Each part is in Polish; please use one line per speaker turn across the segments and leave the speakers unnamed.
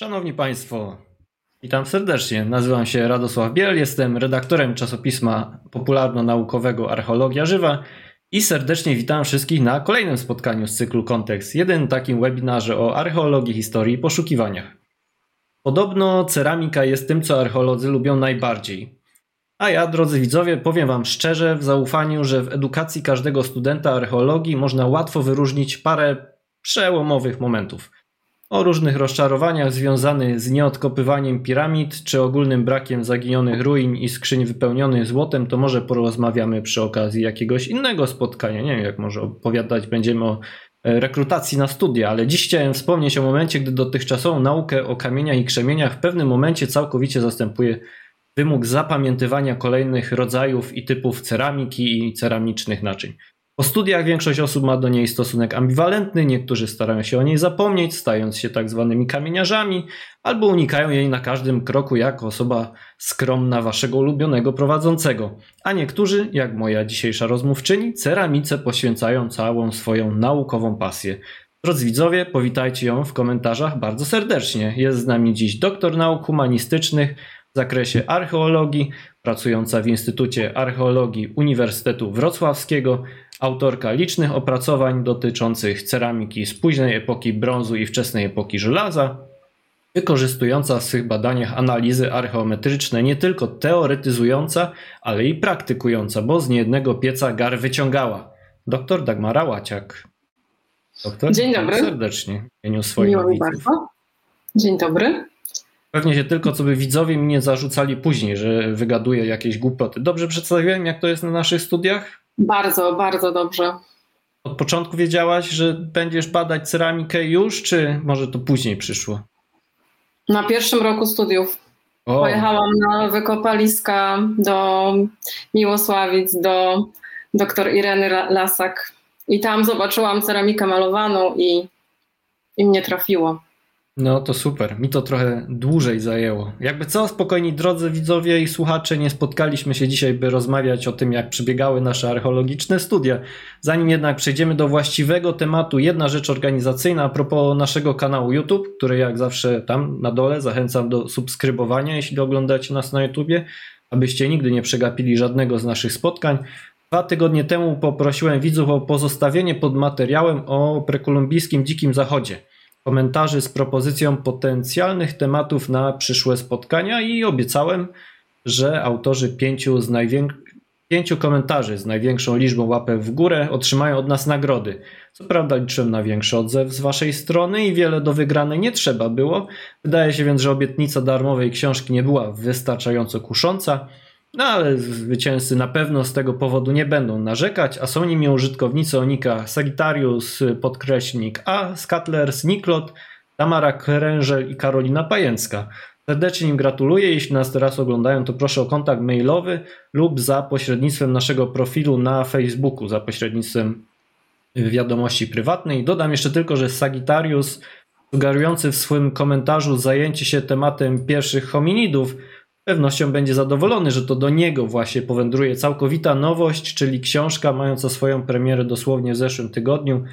Szanowni Państwo, witam serdecznie. Nazywam się Radosław Biel, jestem redaktorem czasopisma popularno-naukowego Archeologia Żywa i serdecznie witam wszystkich na kolejnym spotkaniu z cyklu Kontekst, jeden takim webinarze o archeologii, historii i poszukiwaniach. Podobno ceramika jest tym, co archeolodzy lubią najbardziej. A ja, drodzy widzowie, powiem Wam szczerze, w zaufaniu, że w edukacji każdego studenta archeologii można łatwo wyróżnić parę przełomowych momentów – o różnych rozczarowaniach związanych z nieodkopywaniem piramid czy ogólnym brakiem zaginionych ruin i skrzyń wypełnionych złotem, to może porozmawiamy przy okazji jakiegoś innego spotkania. Nie wiem, jak może opowiadać będziemy o e, rekrutacji na studia, ale dziś chciałem wspomnieć o momencie, gdy dotychczasową naukę o kamieniach i krzemieniach w pewnym momencie całkowicie zastępuje wymóg zapamiętywania kolejnych rodzajów i typów ceramiki i ceramicznych naczyń. Po studiach większość osób ma do niej stosunek ambiwalentny, niektórzy starają się o niej zapomnieć, stając się tak zwanymi kamieniarzami, albo unikają jej na każdym kroku jako osoba skromna waszego ulubionego prowadzącego. A niektórzy, jak moja dzisiejsza rozmówczyni, ceramice poświęcają całą swoją naukową pasję. Drodzy widzowie, powitajcie ją w komentarzach bardzo serdecznie. Jest z nami dziś doktor nauk humanistycznych w zakresie archeologii, pracująca w Instytucie Archeologii Uniwersytetu Wrocławskiego, autorka licznych opracowań dotyczących ceramiki z późnej epoki brązu i wczesnej epoki żelaza, wykorzystująca w swych badaniach analizy archeometryczne nie tylko teoretyzująca, ale i praktykująca, bo z niejednego pieca gar wyciągała. Doktor Dagmara Łaciak.
Doktor, Dzień dobry.
Serdecznie w imieniu swoich Miło
mi bardzo. Dzień dobry.
Pewnie się tylko, co by widzowie mi nie zarzucali później, że wygaduję jakieś głupoty. Dobrze przedstawiłem, jak to jest na naszych studiach?
Bardzo, bardzo dobrze.
Od początku wiedziałaś, że będziesz badać ceramikę już, czy może to później przyszło?
Na pierwszym roku studiów. O. Pojechałam na wykopaliska do Miłosławic, do dr Ireny Lasak i tam zobaczyłam ceramikę malowaną i, i mnie trafiło.
No to super. Mi to trochę dłużej zajęło. Jakby co, spokojni drodzy widzowie i słuchacze, nie spotkaliśmy się dzisiaj, by rozmawiać o tym, jak przebiegały nasze archeologiczne studia. Zanim jednak przejdziemy do właściwego tematu, jedna rzecz organizacyjna a propos naszego kanału YouTube, który jak zawsze tam na dole zachęcam do subskrybowania, jeśli oglądacie nas na YouTubie, abyście nigdy nie przegapili żadnego z naszych spotkań. Dwa tygodnie temu poprosiłem widzów o pozostawienie pod materiałem o prekolumbijskim Dzikim Zachodzie komentarzy z propozycją potencjalnych tematów na przyszłe spotkania i obiecałem, że autorzy pięciu, z najwięk... pięciu komentarzy z największą liczbą łapek w górę otrzymają od nas nagrody. Co prawda liczyłem na większy odzew z waszej strony i wiele do wygranej nie trzeba było. Wydaje się więc, że obietnica darmowej książki nie była wystarczająco kusząca. No ale zwycięzcy na pewno z tego powodu nie będą narzekać, a są nimi użytkownicy Onika Sagittarius, podkreśnik A, Skattlers, Niklot, Tamara Krężel i Karolina Pajęcka. Serdecznie im gratuluję. Jeśli nas teraz oglądają, to proszę o kontakt mailowy lub za pośrednictwem naszego profilu na Facebooku, za pośrednictwem wiadomości prywatnej. Dodam jeszcze tylko, że Sagittarius, sugerujący w swoim komentarzu zajęcie się tematem pierwszych hominidów, pewnością będzie zadowolony, że to do niego właśnie powędruje całkowita nowość, czyli książka mająca swoją premierę dosłownie w zeszłym tygodniu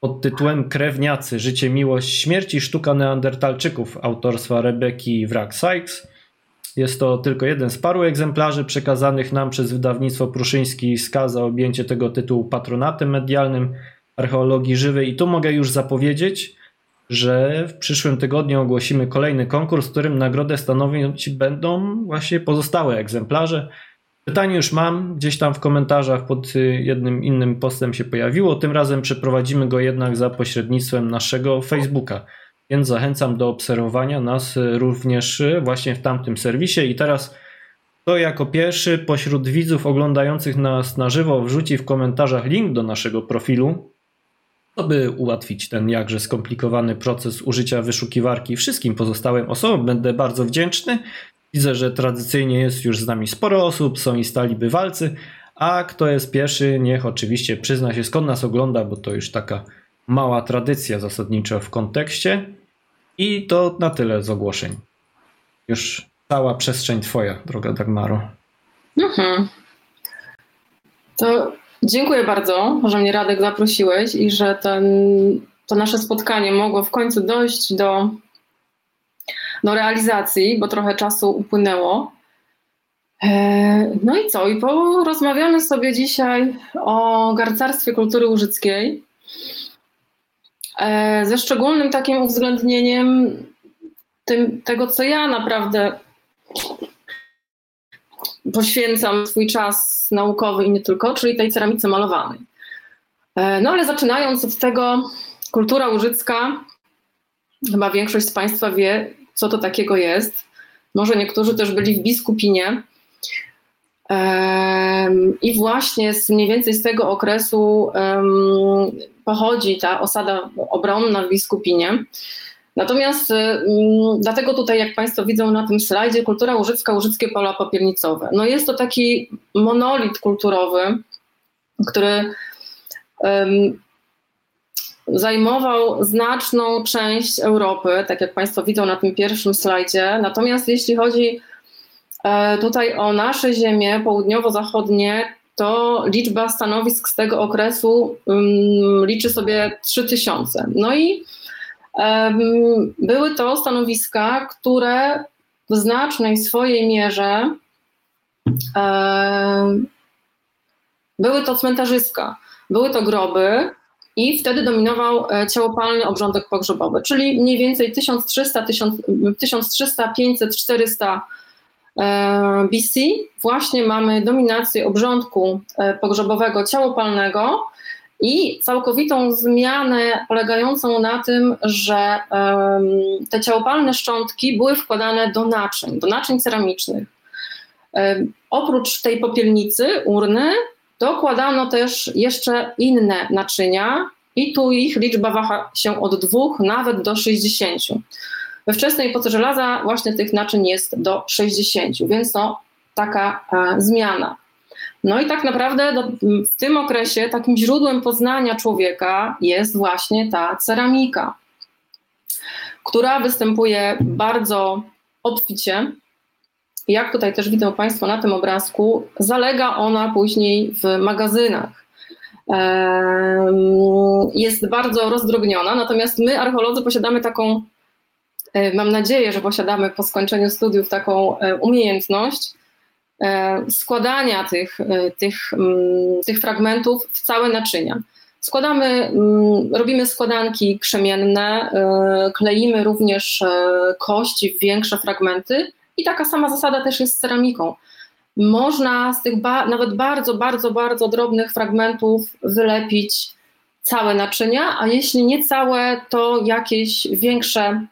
pod tytułem Krewniacy Życie, Miłość, Śmierć i Sztuka Neandertalczyków autorstwa Rebeki Wrak-Sykes. Jest to tylko jeden z paru egzemplarzy przekazanych nam przez wydawnictwo Pruszyński skaza objęcie tego tytułu patronatem medialnym archeologii żywej i tu mogę już zapowiedzieć, że w przyszłym tygodniu ogłosimy kolejny konkurs, w którym nagrodę stanowić będą właśnie pozostałe egzemplarze. Pytanie już mam, gdzieś tam w komentarzach pod jednym innym postem się pojawiło. Tym razem przeprowadzimy go jednak za pośrednictwem naszego Facebooka. Więc zachęcam do obserwowania nas również właśnie w tamtym serwisie. I teraz to jako pierwszy pośród widzów oglądających nas na żywo wrzuci w komentarzach link do naszego profilu by ułatwić ten jakże skomplikowany proces użycia wyszukiwarki wszystkim pozostałym osobom, będę bardzo wdzięczny. Widzę, że tradycyjnie jest już z nami sporo osób, są i stali bywalcy, a kto jest pierwszy, niech oczywiście przyzna się skąd nas ogląda, bo to już taka mała tradycja zasadnicza w kontekście. I to na tyle z ogłoszeń. Już cała przestrzeń Twoja, droga Dagmaro. Mhm.
To Dziękuję bardzo, że mnie Radek zaprosiłeś i że ten, to nasze spotkanie mogło w końcu dojść do, do realizacji, bo trochę czasu upłynęło. E, no i co? I porozmawiamy sobie dzisiaj o garcarstwie kultury łużyckiej. E, ze szczególnym takim uwzględnieniem tym, tego, co ja naprawdę poświęcam swój czas naukowy i nie tylko, czyli tej ceramice malowanej. E, no ale zaczynając od tego, kultura łużycka, chyba większość z Państwa wie, co to takiego jest. Może niektórzy też byli w biskupinie. I właśnie z, mniej więcej z tego okresu pochodzi ta osada obronna w Biskupinie. Natomiast um, dlatego tutaj, jak Państwo widzą na tym slajdzie, kultura łużycka, łużyckie pola popiernicowe. No jest to taki monolit kulturowy, który um, zajmował znaczną część Europy, tak jak Państwo widzą na tym pierwszym slajdzie. Natomiast jeśli chodzi e, tutaj o nasze ziemie południowo-zachodnie, to liczba stanowisk z tego okresu um, liczy sobie 3000. No i były to stanowiska, które w znacznej swojej mierze były to cmentarzyska, były to groby i wtedy dominował e, ciałopalny obrządek pogrzebowy, czyli mniej więcej 1300, 1300 500, 400 E, BC właśnie mamy dominację obrządku e, pogrzebowego ciałopalnego i całkowitą zmianę polegającą na tym, że te ciałopalne szczątki były wkładane do naczyń, do naczyń ceramicznych. Oprócz tej popielnicy, urny, dokładano też jeszcze inne naczynia i tu ich liczba waha się od dwóch nawet do 60. We wczesnej epoce żelaza właśnie tych naczyń jest do 60, więc to taka e, zmiana. No i tak naprawdę do, w tym okresie takim źródłem poznania człowieka jest właśnie ta ceramika, która występuje bardzo obficie. Jak tutaj też widzą Państwo na tym obrazku, zalega ona później w magazynach. Jest bardzo rozdrobniona, natomiast my, archeolodzy, posiadamy taką E, mam nadzieję, że posiadamy po skończeniu studiów taką e, umiejętność składania tych, tych, mm, tych fragmentów w całe naczynia. Składamy, mm, robimy składanki krzemienne, kleimy również kości w większe fragmenty i taka sama zasada też jest z ceramiką. Można z tych ba nawet bardzo, bardzo, bardzo drobnych fragmentów wylepić całe naczynia, a jeśli nie całe, to jakieś większe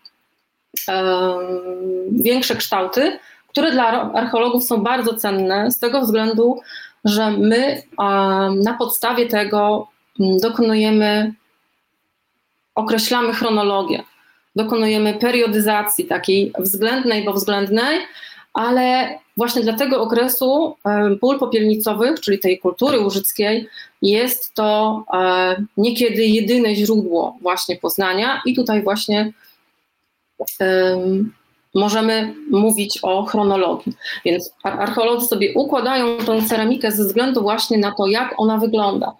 większe kształty, które dla archeologów są bardzo cenne z tego względu, że my na podstawie tego dokonujemy, określamy chronologię, dokonujemy periodyzacji takiej względnej, bo względnej, ale właśnie dla tego okresu pól popielnicowych, czyli tej kultury łużyckiej, jest to niekiedy jedyne źródło właśnie poznania i tutaj właśnie możemy mówić o chronologii. Więc archeolodzy sobie układają tę ceramikę ze względu właśnie na to, jak ona wygląda.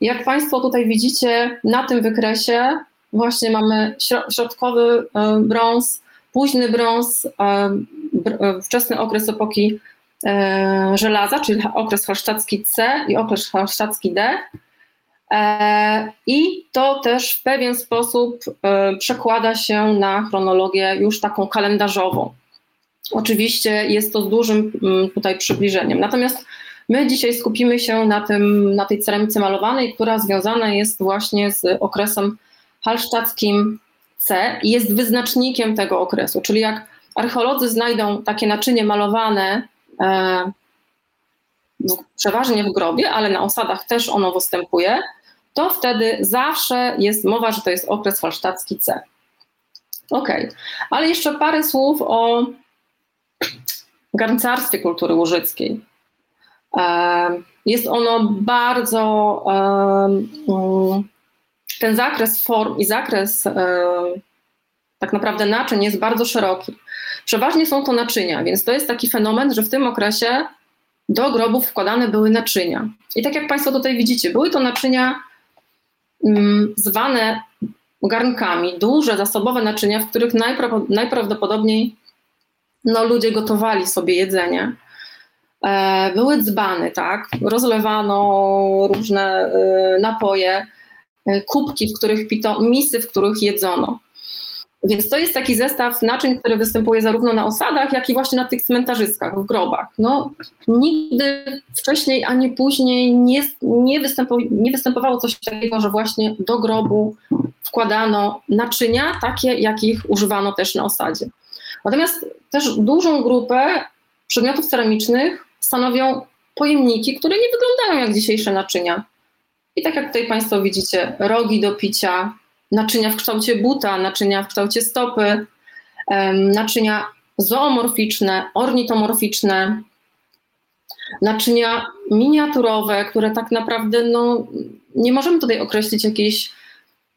Jak Państwo tutaj widzicie na tym wykresie, właśnie mamy środkowy brąz, późny brąz, wczesny okres epoki żelaza, czyli okres halsztacki C i okres halsztacki D, E, I to też w pewien sposób e, przekłada się na chronologię już taką kalendarzową. Oczywiście jest to z dużym mm, tutaj przybliżeniem. Natomiast my dzisiaj skupimy się na, tym, na tej ceramice malowanej, która związana jest właśnie z okresem halsztackim C i jest wyznacznikiem tego okresu. Czyli jak archeolodzy znajdą takie naczynie malowane e, przeważnie w grobie, ale na osadach też ono występuje, to wtedy zawsze jest mowa, że to jest okres halsztacki C. Ok, ale jeszcze parę słów o garncarstwie kultury łużyckiej. Jest ono bardzo, mm, ten zakres form i zakres tak naprawdę naczyń jest bardzo szeroki. Przeważnie są to naczynia, więc to jest taki fenomen, że w tym okresie do grobów wkładane były naczynia. I tak jak Państwo tutaj widzicie, były to naczynia zwane garnkami, duże zasobowe naczynia, w których najprawdopodobniej no, ludzie gotowali sobie jedzenie. E, były dzbany, tak? Rozlewano różne e, napoje, e, kubki, w których pito, misy, w których jedzono. Więc to jest taki zestaw naczyń, który występuje zarówno na osadach, jak i właśnie na tych cmentarzyskach, w grobach. No, nigdy wcześniej ani później nie, nie, nie występowało coś takiego, że właśnie do grobu wkładano naczynia, takie jakich używano też na osadzie. Natomiast też dużą grupę przedmiotów ceramicznych stanowią pojemniki, które nie wyglądają jak dzisiejsze naczynia. I tak jak tutaj Państwo widzicie, rogi do picia, naczynia w kształcie buta, naczynia w kształcie stopy, naczynia zoomorficzne, ornitomorficzne, naczynia miniaturowe, które tak naprawdę no, nie możemy tutaj określić jakiejś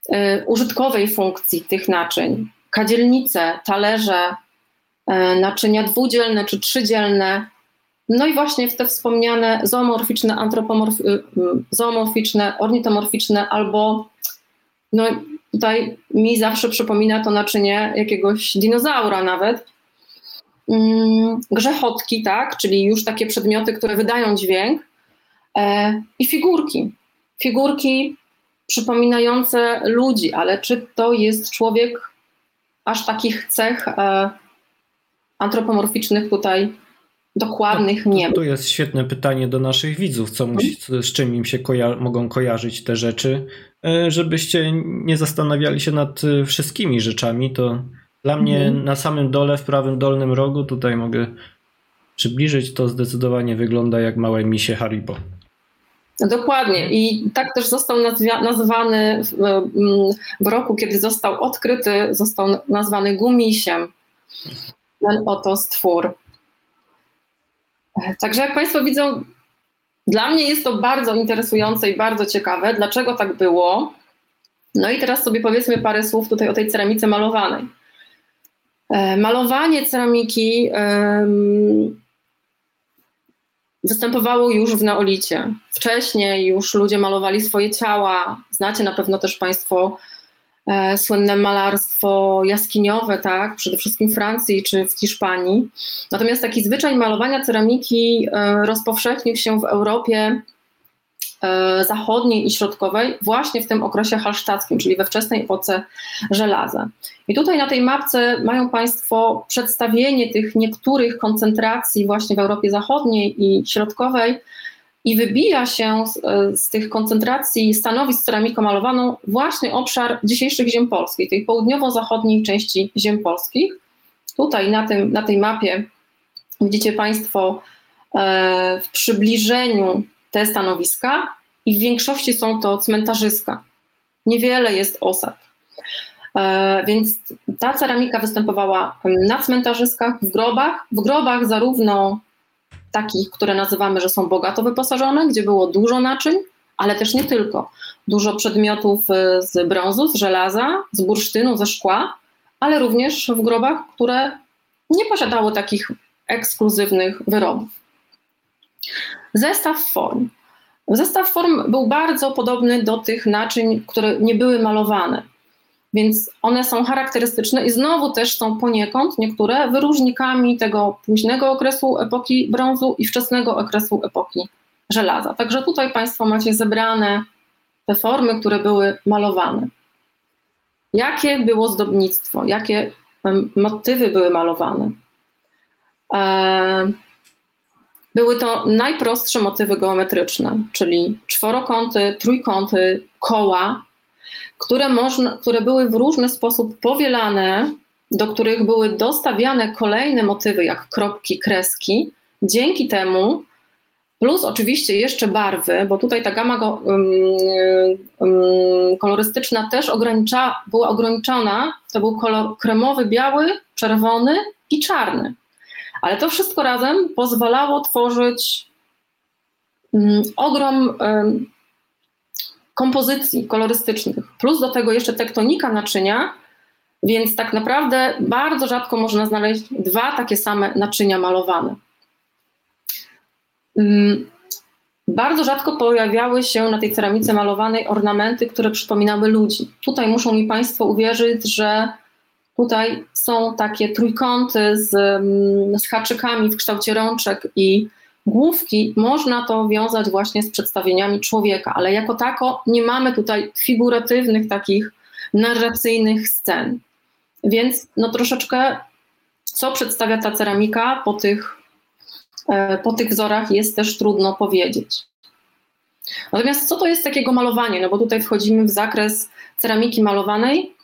y, użytkowej funkcji tych naczyń. Kadzielnice, talerze, y, naczynia dwudzielne czy trzydzielne, no i właśnie w te wspomniane zoomorficzne, antropomorf, y, zoomorficzne, ornitomorficzne albo no tutaj mi zawsze przypomina to naczynie jakiegoś dinozaura nawet. Mm, grzechotki, tak, czyli już takie przedmioty, które wydają dźwięk e, i figurki. Figurki przypominające ludzi, ale czy to jest człowiek aż takich cech e, antropomorficznych tutaj dokładnych nie
ma. Tu jest świetne pytanie do naszych widzów, co musi, mhm. z czym im się koja mogą kojarzyć te rzeczy, e, żebyście nie zastanawiali się nad e, wszystkimi rzeczami, to dla mnie mhm. na samym dole, w prawym dolnym rogu, tutaj mogę przybliżyć, to zdecydowanie wygląda jak małe misie Haribo.
Dokładnie. I tak też został nazwany w, w roku, kiedy został odkryty, został nazwany gumisiem. Ten oto stwór. Także jak Państwo widzą, dla mnie jest to bardzo interesujące i bardzo ciekawe, dlaczego tak było. No i teraz sobie powiedzmy parę słów tutaj o tej ceramice malowanej. E, malowanie ceramiki występowało już w neolicie. Wcześniej już ludzie malowali swoje ciała. Znacie na pewno też Państwo słynne malarstwo jaskiniowe, tak, przede wszystkim w Francji czy w Hiszpanii. Natomiast taki zwyczaj malowania ceramiki e, rozpowszechnił się w Europie e, zachodniej i środkowej właśnie w tym okresie halsztackim, czyli we wczesnej epoce żelaza. I tutaj na tej mapce mają Państwo przedstawienie tych niektórych koncentracji właśnie w Europie Zachodniej i Środkowej, i wybija się z, z, tych koncentracji stanowisk ceramiką malowaną właśnie obszar dzisiejszych ziem polskich, tej południowo-zachodniej części ziem polskich. Tutaj na, tym, na tej mapie widzicie Państwo e, w przybliżeniu te stanowiska i w większości są to cmentarzyska. Niewiele jest osad. E, więc ta ceramika występowała na cmentarzyskach, w grobach, w grobach zarówno takich, które nazywamy, że są bogato wyposażone, gdzie było dużo naczyń, ale też nie tylko. Dużo przedmiotów y, z brązu, z żelaza, z bursztynu, ze szkła, ale również w grobach, które nie posiadały takich ekskluzywnych wyrobów. Zestaw form. Zestaw form był bardzo podobny do tych naczyń, które nie były malowane. Więc one są charakterystyczne i znowu też są poniekąd niektóre wyróżnikami tego późnego okresu epoki brązu i wczesnego okresu epoki żelaza. Także tutaj Państwo macie zebrane te formy, które były malowane. Jakie było zdobnictwo, jakie motywy były malowane? E, były to najprostsze motywy geometryczne, czyli czworokąty, trójkąty, koła, które, można, które były w różny sposób powielane, do których były dostawiane kolejne motywy, jak kropki, kreski. Dzięki temu, plus oczywiście jeszcze barwy, bo tutaj ta gama go, um, um, kolorystyczna też ogranicza, była ograniczona, to był kolor kremowy, biały, czerwony i czarny. Ale to wszystko razem pozwalało tworzyć um, ogrom kompozycji kolorystycznych, plus do tego jeszcze tektonika naczynia, więc tak naprawdę bardzo rzadko można znaleźć dwa takie same naczynia malowane. Mm, bardzo rzadko pojawiały się na tej ceramice malowanej ornamenty, które przypominały ludzi. Tutaj muszą mi Państwo uwierzyć, że tutaj są takie trójkąty z, mm, z haczykami w kształcie rączek i główki. Można to wiązać właśnie z przedstawieniami człowieka, ale jako tako nie mamy tutaj figuratywnych takich narracyjnych scen. Więc no troszeczkę co przedstawia ta ceramika po tych, e, po tych wzorach jest też trudno powiedzieć. Natomiast co to jest takiego malowanie? No bo tutaj wchodzimy w zakres ceramiki malowanej,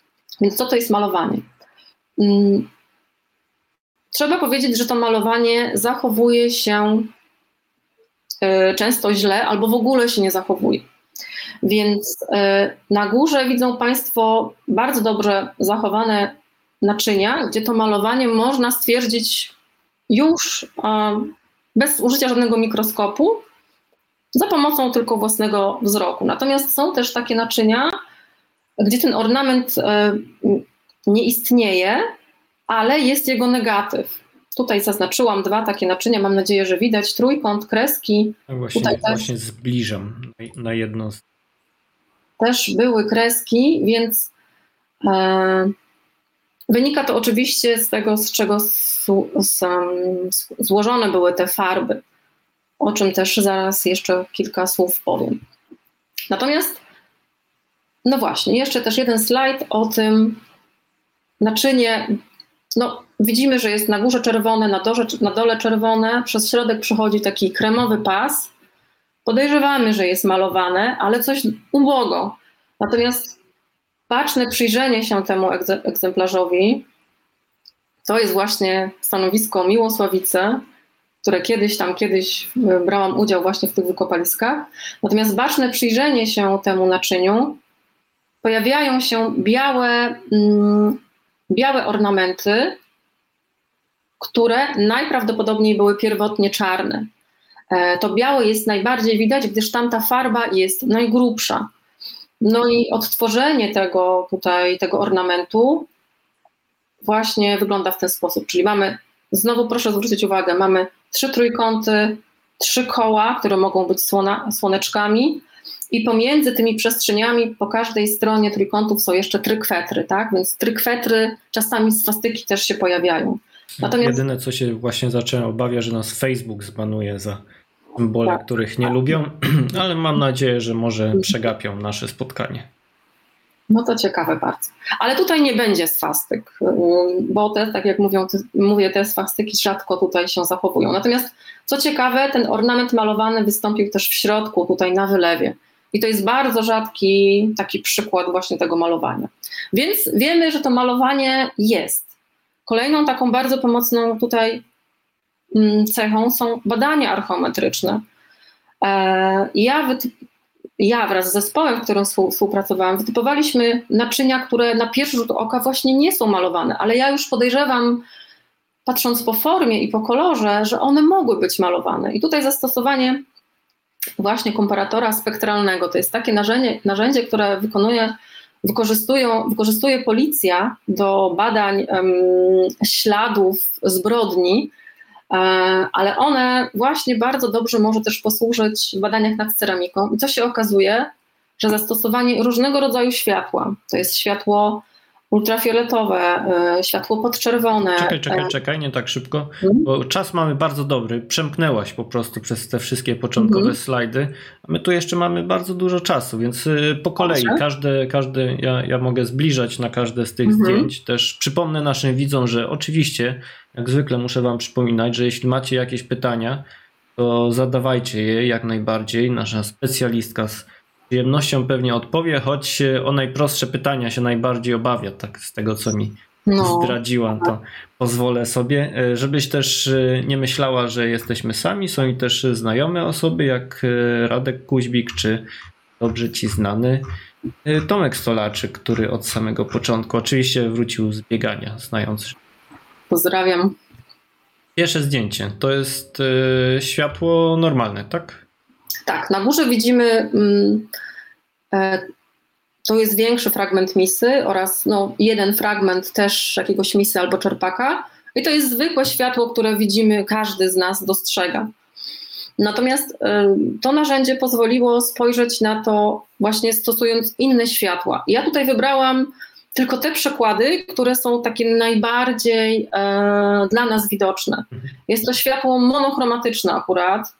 więc co to jest malowanie? Mm, trzeba powiedzieć, że to malowanie zachowuje się często źle albo w ogóle się nie zachowuje. Więc e, na górze widzą Państwo bardzo dobrze zachowane naczynia, gdzie to malowanie można stwierdzić już bez użycia żadnego mikroskopu, za pomocą tylko własnego wzroku. Natomiast są też takie naczynia, gdzie ten ornament e, nie istnieje, ale jest jego negatyw. Tutaj zaznaczyłam dwa takie naczynia, mam nadzieję, że widać trójkąt, kreski.
No właśnie, Tutaj właśnie też, zbliżam na jedno.
Też były kreski, więc e, wynika to oczywiście z tego, z czego złożone były te farby, o czym też zaraz jeszcze kilka słów powiem. Natomiast, no właśnie, jeszcze też jeden slajd o tym naczynie. No, widzimy, że jest na górze czerwone, na dole, na dole czerwone, przez środek przechodzi taki kremowy pas. Podejrzewamy, że jest malowane, ale coś ubogo. Natomiast baczne przyjrzenie się temu egzemplarzowi to jest właśnie stanowisko Miłosławice, które kiedyś tam, kiedyś e, brałam udział właśnie w tych wykopaliskach. Natomiast baczne przyjrzenie się temu naczyniu, pojawiają się białe, mm, białe ornamenty, które najprawdopodobniej były pierwotnie czarne. E, to białe jest najbardziej widać, gdyż tamta farba jest najgrubsza. No i odtworzenie tego tutaj, tego ornamentu właśnie wygląda w ten sposób. Czyli mamy, znowu proszę zwrócić uwagę, mamy trzy trójkąty, trzy koła, które mogą być słona, słoneczkami i pomiędzy tymi przestrzeniami po każdej stronie trójkątów są jeszcze trykwetry, tak? Więc trykwetry, czasami swastyki też się pojawiają.
Natomiast... Jedyne, co się właśnie zacząłem obawiać, że nas Facebook zbanuje za symbole, tak. których nie lubią, ale mam nadzieję, że może przegapią nasze spotkanie.
No to ciekawe bardzo. Ale tutaj nie będzie swastyk, bo te, tak jak mówią, mówię, te swastyki rzadko tutaj się zachowują. Natomiast co ciekawe, ten ornament malowany wystąpił też w środku, tutaj na wylewie. I to jest bardzo rzadki taki przykład właśnie tego malowania. Więc wiemy, że to malowanie jest. Kolejną taką bardzo pomocną tutaj mm, cechą są badania archeometryczne. E, ja ja wraz z zespołem, w którym współpracowałam, wytypowaliśmy naczynia, które na pierwszy rzut oka właśnie nie są malowane, ale ja już podejrzewam, patrząc po formie i po kolorze, że one mogły być malowane. I tutaj zastosowanie właśnie komparatora spektralnego to jest takie narzędzie, narzędzie które wykonuje, wykorzystują, wykorzystuje policja do badań um, śladów zbrodni E, ale one właśnie bardzo dobrze może też posłużyć w badaniach nad ceramiką. I co się okazuje, że zastosowanie różnego rodzaju światła, to jest światło ultrafioletowe, e, światło podczerwone.
Czekaj, czekaj, e, czekaj, nie tak szybko, mhm. bo czas mamy bardzo dobry. Przemknęłaś po prostu przez te wszystkie początkowe mhm. slajdy, a my tu jeszcze mamy bardzo dużo czasu, więc y, po kolei każde, każde ja, ja mogę zbliżać na każde z tych mhm. zdjęć. Też przypomnę naszym widzom, że oczywiście, jak zwykle muszę Wam przypominać, że jeśli macie jakieś pytania, to zadawajcie je jak najbardziej. Nasza specjalistka z przyjemnością pewnie odpowie, choć o najprostsze pytania się najbardziej obawia, tak z tego co mi no. zdradziła, to pozwolę sobie, e, żebyś też e, nie myślała, że jesteśmy sami, są i też znajome osoby jak e, Radek Kuźbik, czy dobrze ci znany Tomek Stolaczyk, który od samego początku oczywiście wrócił z biegania, znając.
Pozdrawiam.
Pierwsze zdjęcie to jest światło normalne, tak?
Tak, na górze widzimy, mm, e, to jest większy fragment misy oraz no, jeden fragment też jakiegoś misy albo czerpaka. I to jest zwykłe światło, które widzimy, każdy z nas dostrzega. Natomiast y, to narzędzie pozwoliło spojrzeć na to właśnie stosując inne światła. Ja tutaj wybrałam tylko te przykłady, które są takie najbardziej e, dla nas widoczne. Jest to światło monochromatyczne akurat.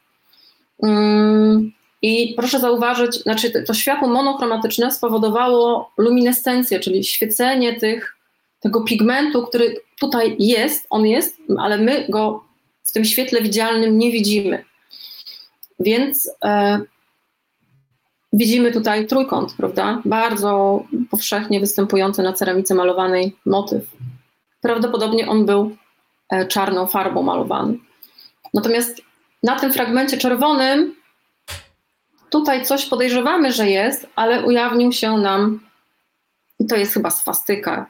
Mm, I proszę zauważyć, znaczy to światło monochromatyczne spowodowało luminescencję, czyli świecenie tych, tego pigmentu, który tutaj jest, on jest, ale my go w tym świetle widzialnym nie widzimy. Więc e, widzimy tutaj trójkąt, prawda? Bardzo powszechnie występujący na ceramice malowanej motyw. Prawdopodobnie on był e, czarną farbą malowany. Natomiast na tym fragmencie czerwonym tutaj coś podejrzewamy, że jest, ale ujawnił się nam, i to jest chyba swastyka.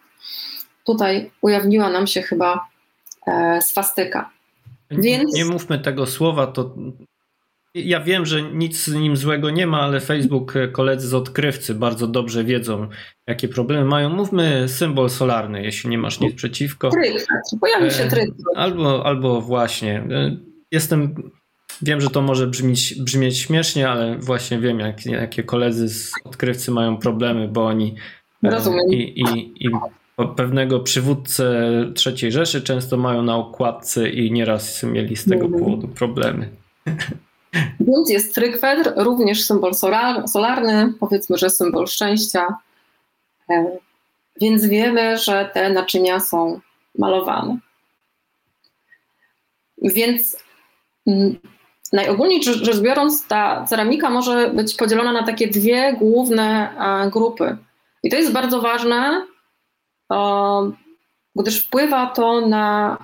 Tutaj ujawniła nam się chyba e, swastyka.
Więc... Nie mówmy tego słowa, to ja wiem, że nic z nim złego nie ma, ale Facebook, e, koledzy z odkrywcy bardzo dobrze wiedzą, jakie problemy mają. Mówmy symbol solarny, jeśli nie masz nic przeciwko.
Tryk, pojawił się tryk.
Albo, albo właśnie. E, jestem, wiem, że to może brzmieć, brzmieć śmiesznie, ale właśnie wiem, jak, jakie koledzy z odkrywcy mają problemy, bo oni
e, Rozumiem.
i, i, i pewnego przywódcę III Rzeszy często mają na okładce i nieraz mieli z tego mhm. powodu problemy.
Więc jest trykwedr, również symbol solarny, powiedzmy, że symbol szczęścia. E, więc wiemy, że te naczynia są malowane. Więc mm, najogólniej rzecz biorąc, ta ceramika może być podzielona na takie dwie główne grupy. I to jest bardzo ważne, gdyż wpływa to na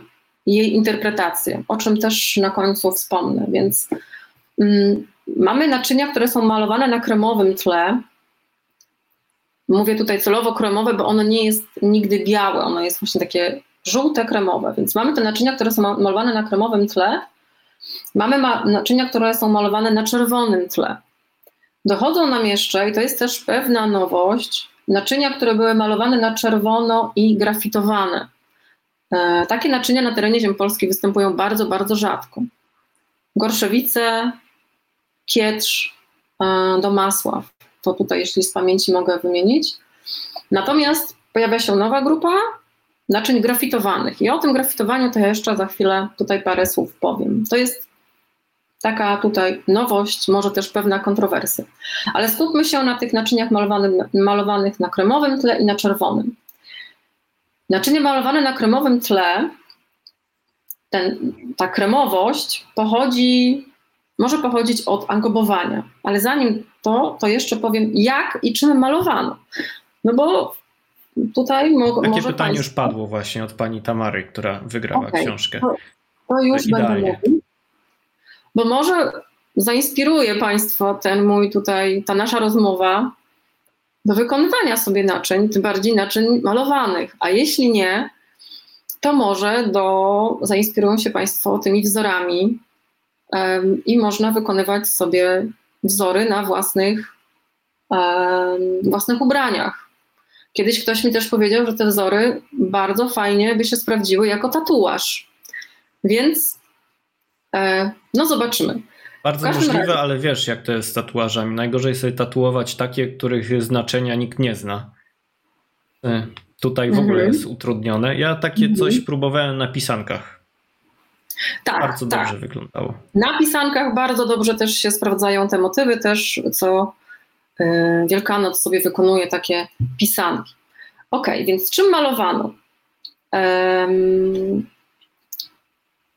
jej interpretację, o czym też na końcu wspomnę. Więc Mm, mamy naczynia, które są malowane na kremowym tle. Mówię tutaj celowo kremowe, bo ono nie jest nigdy białe, ono jest właśnie takie żółte kremowe. Więc mamy te naczynia, które są malowane na kremowym tle. Mamy ma naczynia, które są malowane na czerwonym tle. Dochodzą nam jeszcze, i to jest też pewna nowość, naczynia, które były malowane na czerwono i grafitowane. E, takie naczynia na terenie ziem polskiej występują bardzo, bardzo rzadko. Gorszewice, Kietrz, e, do Masław. To tutaj, jeśli z pamięci mogę wymienić. Natomiast pojawia się nowa grupa naczyń grafitowanych. I o tym grafitowaniu to ja jeszcze za chwilę tutaj parę słów powiem. To jest taka tutaj nowość, może też pewna kontrowersja. Ale skupmy się na tych naczyniach malowanych, malowanych na kremowym tle i na czerwonym. Naczynie malowane na kremowym tle, ten, ta kremowość pochodzi może pochodzić od angobowania. Ale zanim to, to jeszcze powiem, jak i czym malowano. No bo tutaj mo
Takie
może
pytanie państwo... już padło właśnie od pani Tamary, która wygrała okay, książkę.
To, to już to będę mówił. Bo może zainspiruje Państwo ten mój tutaj, ta nasza rozmowa do wykonywania sobie naczyń, tym bardziej naczyń malowanych. A jeśli nie, to może do, zainspirują się Państwo tymi wzorami, i można wykonywać sobie wzory na własnych, własnych ubraniach. Kiedyś ktoś mi też powiedział, że te wzory bardzo fajnie by się sprawdziły jako tatuaż. Więc e, no zobaczymy.
Bardzo możliwe, razie. ale wiesz, jak to jest z tatuażami. Najgorzej sobie tatuować takie, których znaczenia nikt nie zna. E, tutaj w ogóle mhm. jest utrudnione. Ja takie mhm. coś próbowałem na pisankach. Tak, bardzo tak. dobrze wyglądało.
Na pisankach bardzo dobrze też się sprawdzają te motywy, też co Wielkanoc sobie wykonuje takie pisanki. Ok, więc czym malowano?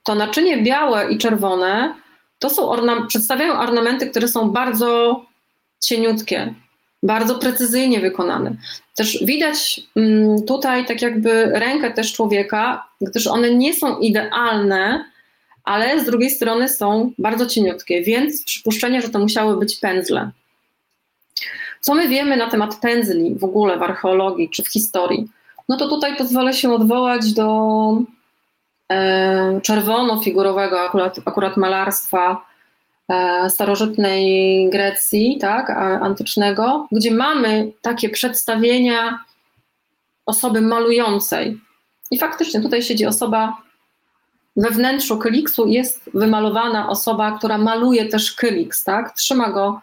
to naczynie białe i czerwone to są ornam- przedstawiają ornamenty, które są bardzo cieniutkie, bardzo precyzyjnie wykonane. Też widać tutaj tak jakby rękę też człowieka, gdyż one nie są idealne, ale z drugiej strony są bardzo cieniutkie, więc przypuszczenie, że to musiały być pędzle. Co my wiemy na temat pędzli w ogóle w archeologii czy w historii? No to tutaj pozwolę się odwołać do e, czerwono-figurowego akurat, akurat malarstwa e, starożytnej Grecji, tak, antycznego, gdzie mamy takie przedstawienia osoby malującej. I faktycznie tutaj siedzi osoba we wnętrzu kyliksu jest wymalowana osoba, która maluje też kyliks, tak? Trzyma go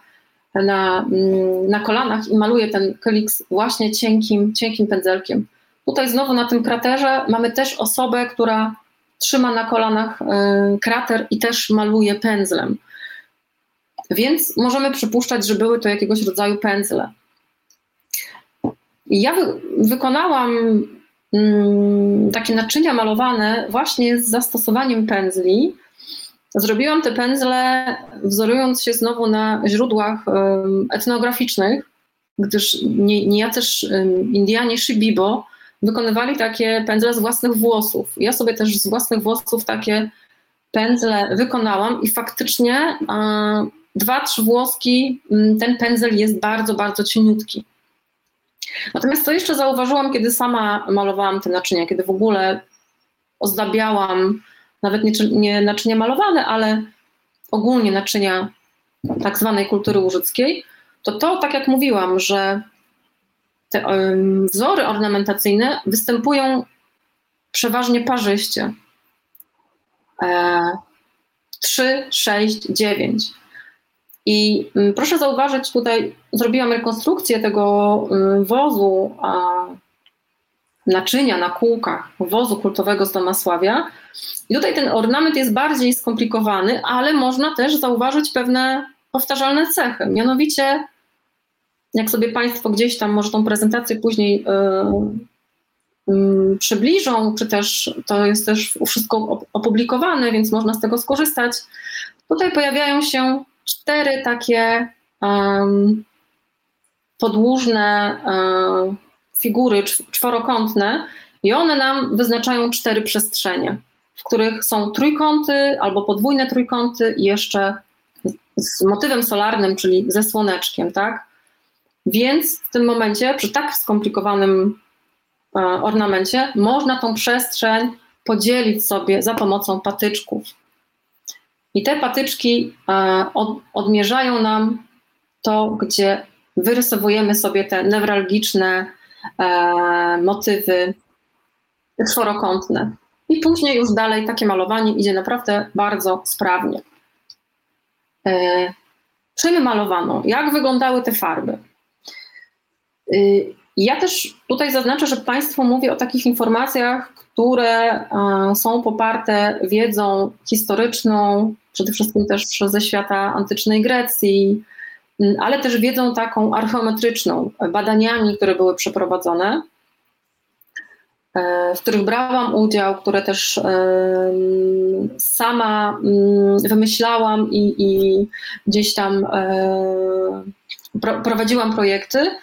na, mm, na kolanach i maluje ten kyliks właśnie cienkim, cienkim pędzelkiem. Tutaj znowu na tym kraterze mamy też osobę, która trzyma na kolanach y, krater i też maluje pędzlem. Więc możemy przypuszczać, że były to jakiegoś rodzaju pędzle. Ja wy, wykonałam mm, takie naczynia malowane właśnie z zastosowaniem pędzli. Zrobiłam te pędzle wzorując się znowu na źródłach etnograficznych, gdyż nie, nie ja też Indianie Shibibo wykonywali takie pędzle z własnych włosów. Ja sobie też z własnych włosów takie pędzle wykonałam i faktycznie dwa, trzy włoski ten pędzel jest bardzo, bardzo cieniutki. Natomiast co jeszcze zauważyłam, kiedy sama malowałam te naczynia, kiedy w ogóle ozdabiałam nawet nie, nie naczynia malowane, ale ogólnie naczynia tak zwanej kultury łużyckiej, to to, tak jak mówiłam, że te wzory ornamentacyjne występują przeważnie parzyście. E, 3, 6, 9. I um, proszę zauważyć, tutaj zrobiłam rekonstrukcję tego um, wozu naczynia na kółkach, wozu kultowego z Domasławia. I tutaj ten ornament jest bardziej skomplikowany, ale można też zauważyć pewne powtarzalne cechy. Mianowicie jak sobie Państwo gdzieś tam może tą prezentację później yy, yy, przybliżą, czy też to jest też wszystko opublikowane, więc można z tego skorzystać. Tutaj pojawiają się cztery takie um, podłużne um, figury czworokątne i one nam wyznaczają cztery przestrzenie, w których są trójkąty albo podwójne trójkąty i jeszcze z motywem solarnym, czyli ze słoneczkiem, tak? Więc w tym momencie, przy tak skomplikowanym e, ornamencie, można tą przestrzeń podzielić sobie za pomocą patyczków. I te patyczki e, odmierzają nam to, gdzie wyrysowujemy sobie te newralgiczne e, motywy czworokątne. I później już dalej takie malowanie idzie naprawdę bardzo sprawnie. Czym malowano? Jak wyglądały te farby? Y, ja też tutaj zaznaczę, że Państwu mówię o takich informacjach, które są poparte wiedzą historyczną, przede wszystkim też ze świata antycznej Grecji, ale też wiedzą taką archeometryczną, badaniami, które były przeprowadzone, e, w których brałam udział, które też sama mm, wymyślałam i, i gdzieś tam e, prowadziłam projekty.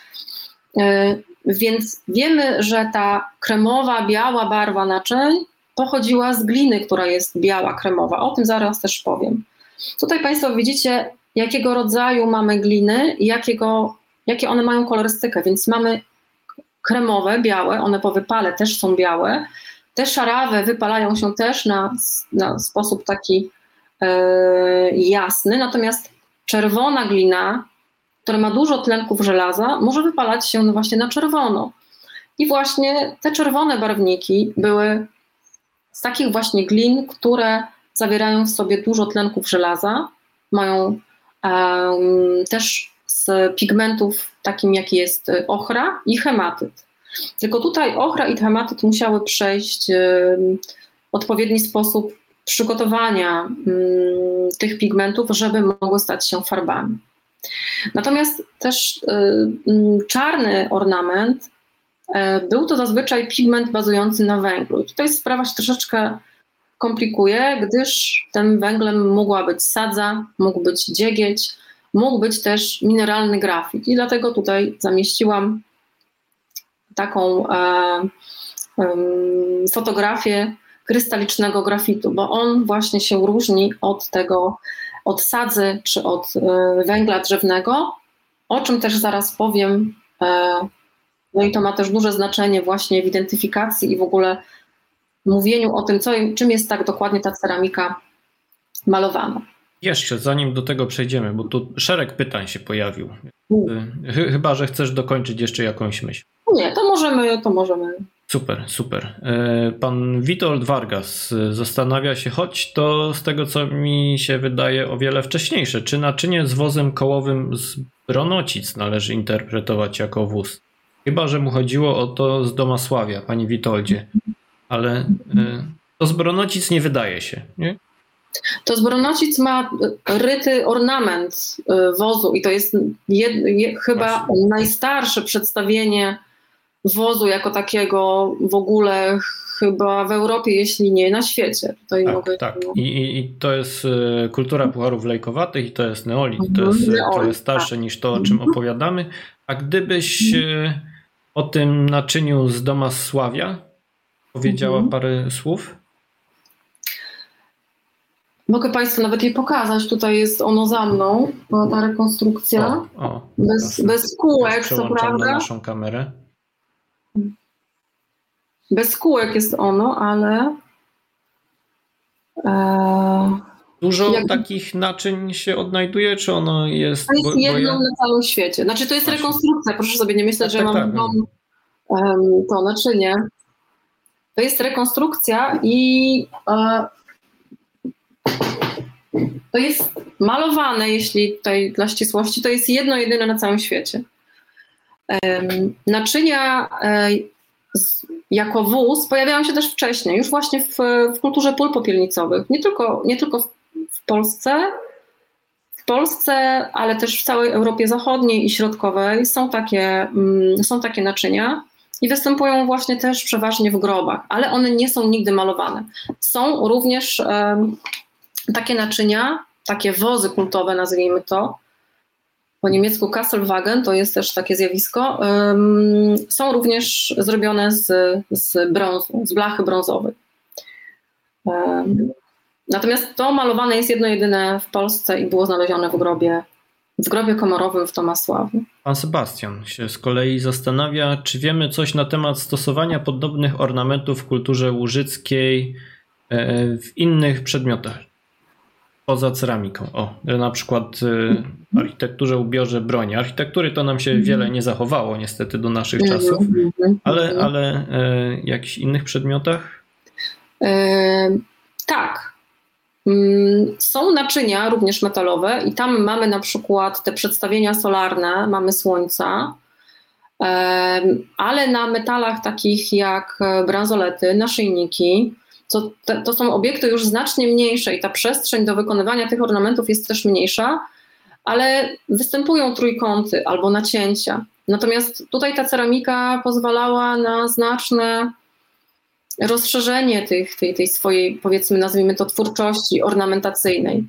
E, więc wiemy, że ta kremowa, biała barwa naczyń pochodziła z gliny, która jest biała, kremowa. O tym zaraz też powiem. Tutaj Państwo widzicie, jakiego rodzaju mamy gliny i jakiego, jakie one mają kolorystykę. Więc mamy kremowe, białe, one po wypale też są białe. Te szarawe wypalają się też na, na sposób taki e, jasny, natomiast czerwona glina które ma dużo tlenków żelaza, może wypalać się właśnie na czerwono. I właśnie te czerwone barwniki były z takich właśnie glin, które zawierają w sobie dużo tlenków żelaza, mają też z pigmentów takim jaki jest ochra i hematyt. Tylko tutaj ochra i hematyt musiały przejść um, odpowiedni sposób przygotowania um, tych pigmentów, żeby mogły stać się farbami. Natomiast też y, mm, czarny ornament y, był to zazwyczaj pigment bazujący na węglu. Tutaj sprawa się troszeczkę komplikuje, gdyż tym węglem mogła być sadza, mógł być dziegieć, mógł być też mineralny grafit. I dlatego tutaj zamieściłam taką e, e, fotografię krystalicznego grafitu, bo on właśnie się różni od tego od sadzy czy od e, węgla drzewnego, o czym też zaraz powiem. E, no i to ma też duże znaczenie właśnie w identyfikacji i w ogóle mówieniu o tym, co, czym jest tak dokładnie ta ceramika malowana.
Jeszcze, zanim do tego przejdziemy, bo tu szereg pytań się pojawił. Mm. Chyba, że chcesz dokończyć jeszcze jakąś myśl.
Nie, to możemy, to możemy
Super, super. E, pan Witold Vargas zastanawia się, choć to z tego co mi się wydaje o wiele wcześniejsze, czy naczynie z wozem kołowym z Bronocic należy interpretować jako wóz? Chyba, że mu chodziło o to z Domasławia, pani Witoldzie. Ale e, to z Bronocic nie wydaje się, nie?
To z Bronocic ma ryty ornament e, wozu i to jest jed, je, chyba Właśnie. najstarsze przedstawienie wozu jako takiego w ogóle chyba w Europie, jeśli nie na świecie.
Tutaj tak, mogę tak. I, I, to jest e, kultura pucharów lejkowatych i to jest neolit. To jest mhm. neolit, trochę starsze tak. niż to, o czym mhm. opowiadamy. A gdybyś o tym naczyniu z Doma Sławia powiedziała mhm. parę słów?
Mogę Państwu nawet je pokazać. Tutaj jest ono za mną, ta rekonstrukcja. O, o, bez, bez kółek, co prawda.
na naszą kamerę.
Bez kółek jest ono, ale.
E, Dużo jak... takich naczyń się odnajduje, czy ono jest.
To jest bo, jedną bo ja... na całym świecie. Znaczy, to jest Właśnie. rekonstrukcja. Proszę sobie nie myśleć, tak, że tak, mam tak. um, to naczynie. To jest rekonstrukcja i e, to jest malowane, jeśli tutaj dla ścisłości, to jest jedno jedyne na całym świecie. Naczynia e, jako wóz pojawiają się też wcześniej, już właśnie w, w kulturze pól popielnicowych. Nie tylko, nie tylko w, w Polsce, w Polsce, ale też w całej Europie Zachodniej i Środkowej są takie, mm, są takie naczynia i występują właśnie też przeważnie w grobach, ale one nie są nigdy malowane. Są również takie naczynia, takie wozy kultowe, nazwijmy to, po niemiecku Kasselwagen, to jest też takie zjawisko, są również zrobione z, z brązu, z blachy brązowej. Natomiast to malowane jest jedno jedyne w Polsce i było znalezione w grobie, w grobie komorowym w Tomasławiu.
Pan Sebastian się z kolei zastanawia, czy wiemy coś na temat stosowania podobnych ornamentów w kulturze łużyckiej e, w innych przedmiotach poza ceramiką. O, na przykład y, architekturze, ubiorze broni. Architektury to nam się wiele nie zachowało niestety do naszych czasów, ale, ale e, jakichś innych przedmiotach?
E, tak. Mm, są naczynia również metalowe i tam mamy na przykład te przedstawienia solarne, mamy słońca, e, ale na metalach takich jak bransolety, naszyjniki, to, to są obiekty już znacznie mniejsze i ta przestrzeń do wykonywania tych ornamentów jest też mniejsza, ale występują trójkąty albo nacięcia. Natomiast tutaj ta ceramika pozwalała na znaczne rozszerzenie tych, tej, tej swojej, powiedzmy, nazwijmy to, twórczości ornamentacyjnej.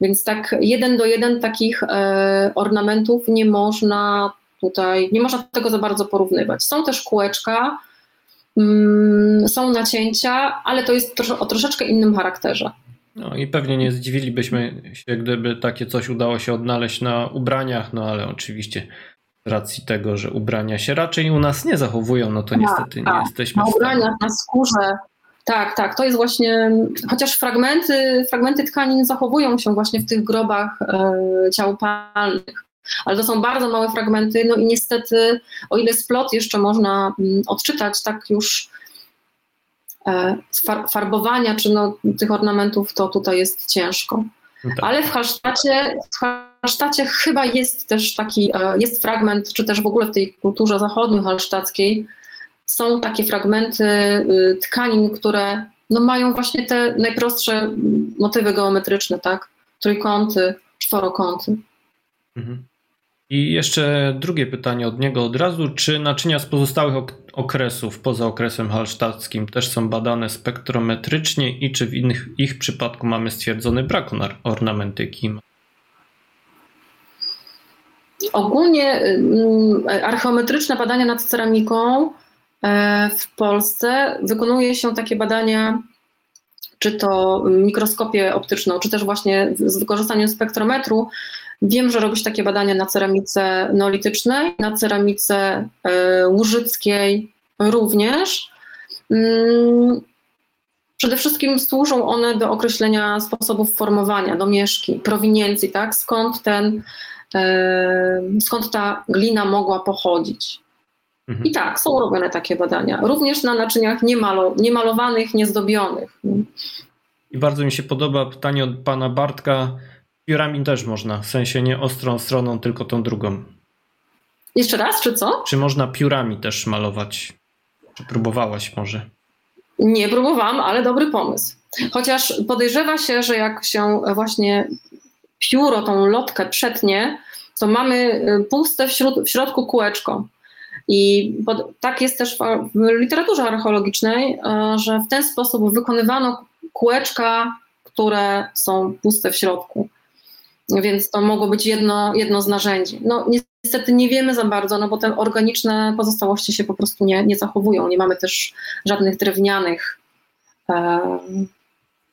Więc tak jeden do jeden takich e, ornamentów nie można tutaj, nie można tego za bardzo porównywać. Są też kółeczka, Mm, są nacięcia, ale to jest o troszeczkę innym charakterze.
No i pewnie nie zdziwilibyśmy się, gdyby takie coś udało się odnaleźć na ubraniach, no ale oczywiście racji tego, że ubrania się raczej u nas nie zachowują, no to tak, niestety tak. nie jesteśmy
Na ubraniach, na skórze, tak, tak, to jest właśnie, chociaż fragmenty, fragmenty tkanin zachowują się właśnie w tych grobach e, ciał palnych, ale to są bardzo małe fragmenty, no i niestety, o ile splot jeszcze można mm, odczytać, tak już e, farbowania czy no, tych ornamentów, to tutaj jest ciężko. No tak. Ale w Hallstacie, w Hallstacie chyba jest też taki, e, jest fragment, czy też w ogóle w tej kulturze zachodniej hallsztackiej są takie fragmenty y, tkanin, które no, mają właśnie te najprostsze motywy geometryczne, tak? Trójkąty, czworokąty. Mhm.
I jeszcze drugie pytanie od niego od razu. Czy naczynia z pozostałych okresów poza okresem halsztackim też są badane spektrometrycznie i czy w innych ich przypadku mamy stwierdzony brak ornamentyki?
Ogólnie mm, archeometryczne badania nad ceramiką e, w Polsce wykonuje się takie badania czy to mikroskopię optyczną, czy też właśnie z wykorzystaniem spektrometru, Wiem, że robisz takie badania na ceramice neolitycznej, na ceramice e, łużyckiej również. Mm, przede wszystkim służą one do określenia sposobów formowania domieszki, prowiniencji, tak? skąd, ten, skąd ta glina mogła pochodzić. Mhm. I tak, są robione takie badania. Również na naczyniach niemalo, niemalowanych, niezdobionych.
I bardzo mi się podoba pytanie od pana Bartka. Piórami też można, w sensie nie ostrą stroną, tylko tą drugą.
Jeszcze raz, czy co?
Czy można piórami też malować? Czy próbowałaś może?
Nie próbowałam, ale dobry pomysł. Chociaż podejrzewa się, że jak się właśnie pióro, tą lotkę przetnie, to mamy y, puste w, środ- w środku kółeczko. I pod, tak jest też w, literaturze archeologicznej, że w ten sposób wykonywano kółeczka, które są puste w środku. Więc to mogło być jedno, jedno z narzędzi. No niestety nie wiemy za bardzo, no bo te organiczne pozostałości się po prostu nie, nie zachowują. Nie mamy też żadnych drewnianych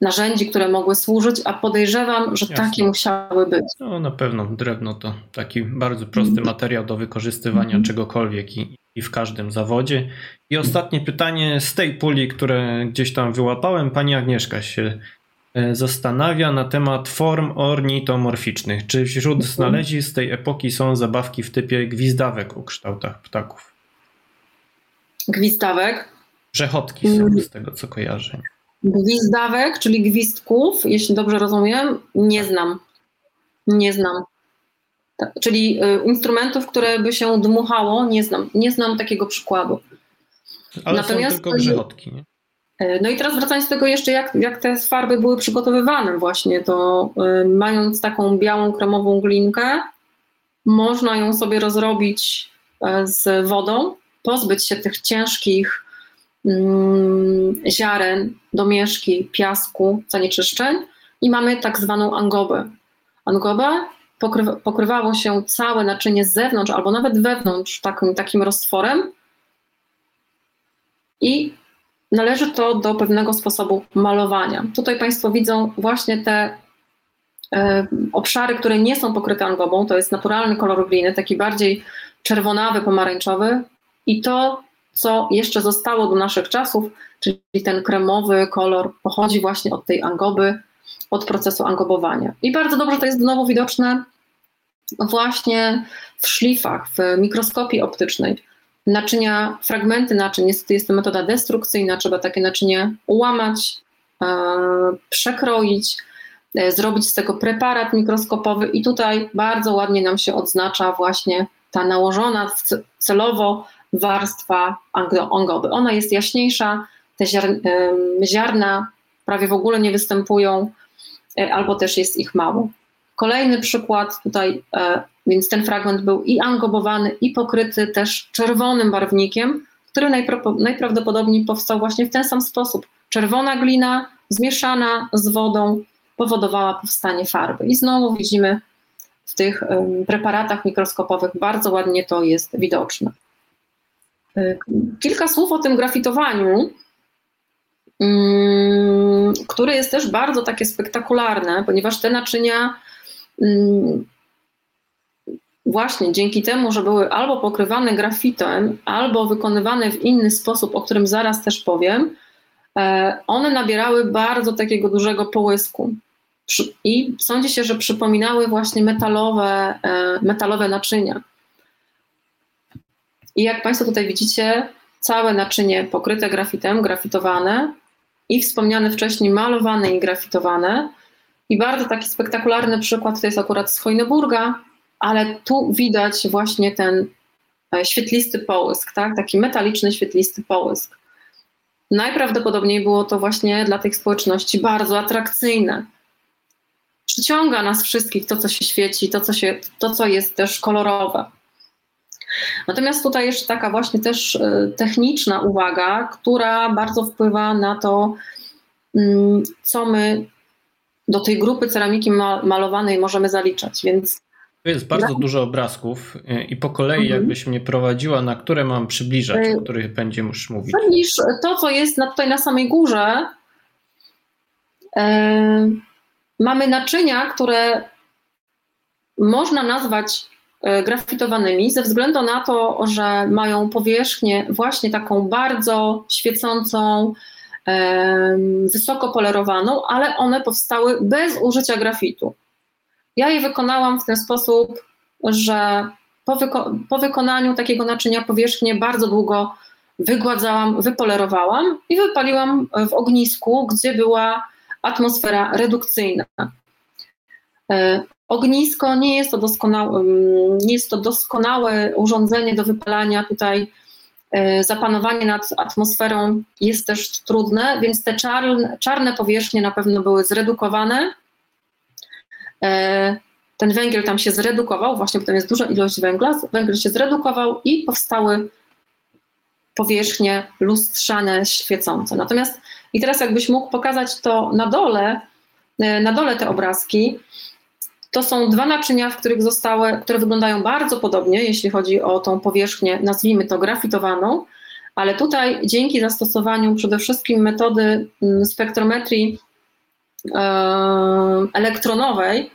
narzędzi, które mogły służyć, a podejrzewam, że Jasne. takie musiały być.
No na pewno drewno to taki bardzo prosty mm. materiał do wykorzystywania mm. czegokolwiek i, i w każdym zawodzie. I ostatnie pytanie z tej puli, które gdzieś tam wyłapałem, pani Agnieszka się e, zastanawia na temat form ornitomorficznych. Czy wśród mhm. znalezisk z tej epoki są zabawki w typie gwizdawek o kształtach ptaków?
Gwizdawek?
Przechotki są z tego, co kojarzę.
Gwizdawek, czyli gwizdków, jeśli dobrze rozumiem, nie znam. Nie znam. Tak, czyli y, instrumentów, które by się dmuchało, nie znam. Nie znam takiego przykładu.
Ale Natomiast, są tylko grzechotki, nie?
Y, no i teraz wracając do tego jeszcze, jak, jak te farby były przygotowywane właśnie, to y, mając taką białą, kremową glinkę, można ją sobie rozrobić z wodą, pozbyć się tych ciężkich ziaren, domieszki, piasku, zanieczyszczeń i mamy tak zwaną angobę. Pokrywa, pokrywało się całe naczynie z zewnątrz albo nawet wewnątrz takim, takim roztworem i należy to do pewnego sposobu malowania. Tutaj Państwo widzą właśnie te e, obszary, które nie są pokryte angobą, to jest naturalny kolor gliny, taki bardziej czerwonawy, pomarańczowy i to co jeszcze zostało do naszych czasów, czyli ten kremowy kolor pochodzi właśnie od tej angoby, od procesu angobowania. I bardzo dobrze to jest znowu widoczne właśnie w szlifach, w mikroskopii optycznej. Naczynia, fragmenty naczyń, niestety jest to metoda destrukcyjna, trzeba takie naczynie ułamać, e, przekroić, e, zrobić z tego preparat mikroskopowy i tutaj bardzo ładnie nam się odznacza właśnie ta nałożona celowo warstwa ongoby. Ona jest jaśniejsza, te ziarna prawie w ogóle nie występują, e, albo też jest ich mało. Kolejny przykład tutaj, e, więc ten fragment był i angobowany, i pokryty też czerwonym barwnikiem, który najprawdopodobniej powstał właśnie w ten sam sposób. Czerwona glina zmieszana z wodą powodowała powstanie farby. I znowu widzimy w tych preparatach mikroskopowych bardzo ładnie to jest widoczne. Kilka słów o tym grafitowaniu, mm, które jest też bardzo takie spektakularne, ponieważ te naczynia mm, właśnie dzięki temu, że były albo pokrywane grafitem, albo wykonywane w inny sposób, o którym zaraz też powiem, e, one nabierały bardzo takiego dużego połysku. I sądzi się, że przypominały właśnie metalowe, e, metalowe naczynia. I jak Państwo tutaj widzicie, całe naczynie pokryte grafitem, grafitowane i wspomniane wcześniej malowane i grafitowane. I bardzo taki spektakularny przykład to jest akurat z Hojneburga, ale tu widać właśnie ten e, świetlisty połysk, tak? taki metaliczny świetlisty połysk. Najprawdopodobniej było to właśnie dla tych społeczności bardzo atrakcyjne. Przyciąga nas wszystkich to, co się świeci, to, co, się, to, co jest też kolorowe. Natomiast tutaj jeszcze taka właśnie też e, techniczna uwaga, która bardzo wpływa na to, mm, co my do tej grupy ceramiki malowanej możemy zaliczać. Więc
tu jest bardzo dużo obrazków e, i po kolei mhm. jakbyś mnie prowadziła, na które mam przybliżać, o e, których będziesz mówić.
Niż to, co jest na, tutaj na samej górze, mamy naczynia, które można nazwać grafitowanymi ze względu na to, że mają powierzchnię właśnie taką bardzo świecącą, wysoko polerowaną, ale one powstały bez użycia grafitu. Ja je wykonałam w ten sposób, że po, wyko po wykonaniu takiego naczynia powierzchnię bardzo długo wygładzałam, wypolerowałam i wypaliłam w ognisku, gdzie była atmosfera redukcyjna. Ognisko nie jest to doskonałe, nie jest to doskonałe urządzenie do wypalania tutaj. E, zapanowanie nad atmosferą jest też trudne, więc te czarne, czarne powierzchnie na pewno były zredukowane. E, ten węgiel tam się zredukował, właśnie bo tam jest duża ilość węgla, węgiel się zredukował i powstały powierzchnie lustrzane, świecące. Natomiast i teraz jakbyś mógł pokazać to na dole, e, na dole te obrazki, to są dwa naczynia, w których zostały, które wyglądają bardzo podobnie, jeśli chodzi o tą powierzchnię, nazwijmy to grafitowaną, ale tutaj dzięki zastosowaniu przede wszystkim metody mm, spektrometrii e, elektronowej,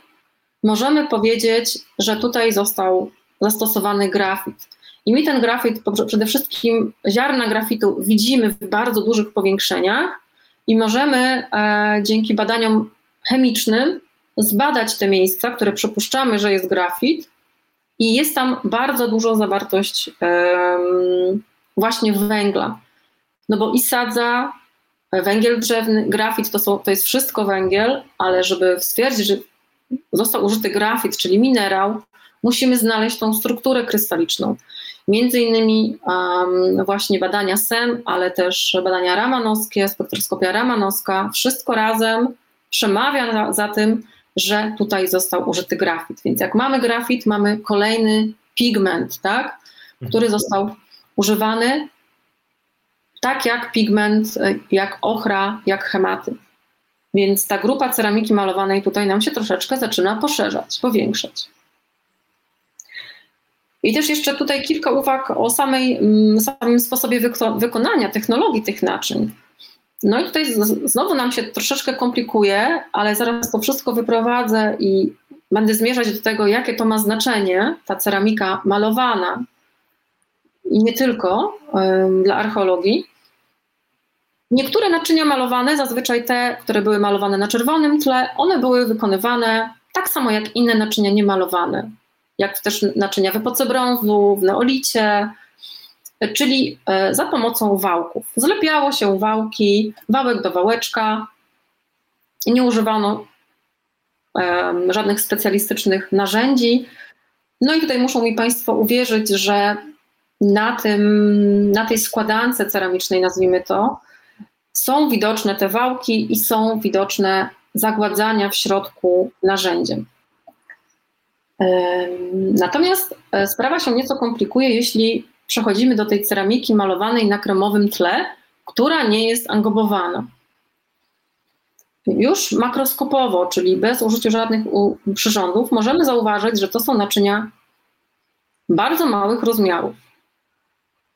możemy powiedzieć, że tutaj został zastosowany grafit. I my ten grafit, przede wszystkim ziarna grafitu widzimy w bardzo dużych powiększeniach i możemy e, dzięki badaniom chemicznym zbadać te miejsca, które przypuszczamy, że jest grafit i jest tam bardzo dużo zawartość właśnie węgla. No bo i sadza, węgiel drzewny, grafit to, są, to jest wszystko węgiel, ale żeby stwierdzić, że został użyty grafit, czyli minerał, musimy znaleźć tą strukturę krystaliczną. Między innymi um, właśnie badania SEM, ale też badania ramanowskie, spektroskopia ramanowska, wszystko razem przemawia za, za tym, że tutaj został użyty grafit. Więc jak mamy grafit, mamy kolejny pigment, tak, który mhm. został używany tak jak pigment, jak ochra, jak hematy. Więc ta grupa ceramiki malowanej tutaj nam się troszeczkę zaczyna poszerzać, powiększać. I też jeszcze tutaj kilka uwag o samej, mm, samym sposobie wykonania technologii tych naczyń. No i tutaj znowu nam się troszeczkę komplikuje, ale zaraz to wszystko wyprowadzę i będę zmierzać do tego, jakie to ma znaczenie, ta ceramika malowana i nie tylko dla archeologii. Niektóre naczynia malowane, zazwyczaj te, które były malowane na czerwonym tle, one były wykonywane tak samo jak inne naczynia niemalowane, jak też naczynia w epoce brązu, w neolicie, czyli e, za pomocą wałków. Zlepiało się wałki, wałek do wałeczka, nie używano żadnych specjalistycznych narzędzi. No i tutaj muszą mi Państwo uwierzyć, że na, tym, na tej składance ceramicznej, nazwijmy to, są widoczne te wałki i są widoczne zagładzania w środku narzędziem. Natomiast e, sprawa się nieco komplikuje, jeśli przechodzimy do tej ceramiki malowanej na kremowym tle, która nie jest angobowana. Już makroskopowo, czyli bez użycia żadnych przyrządów, możemy zauważyć, że to są naczynia bardzo małych rozmiarów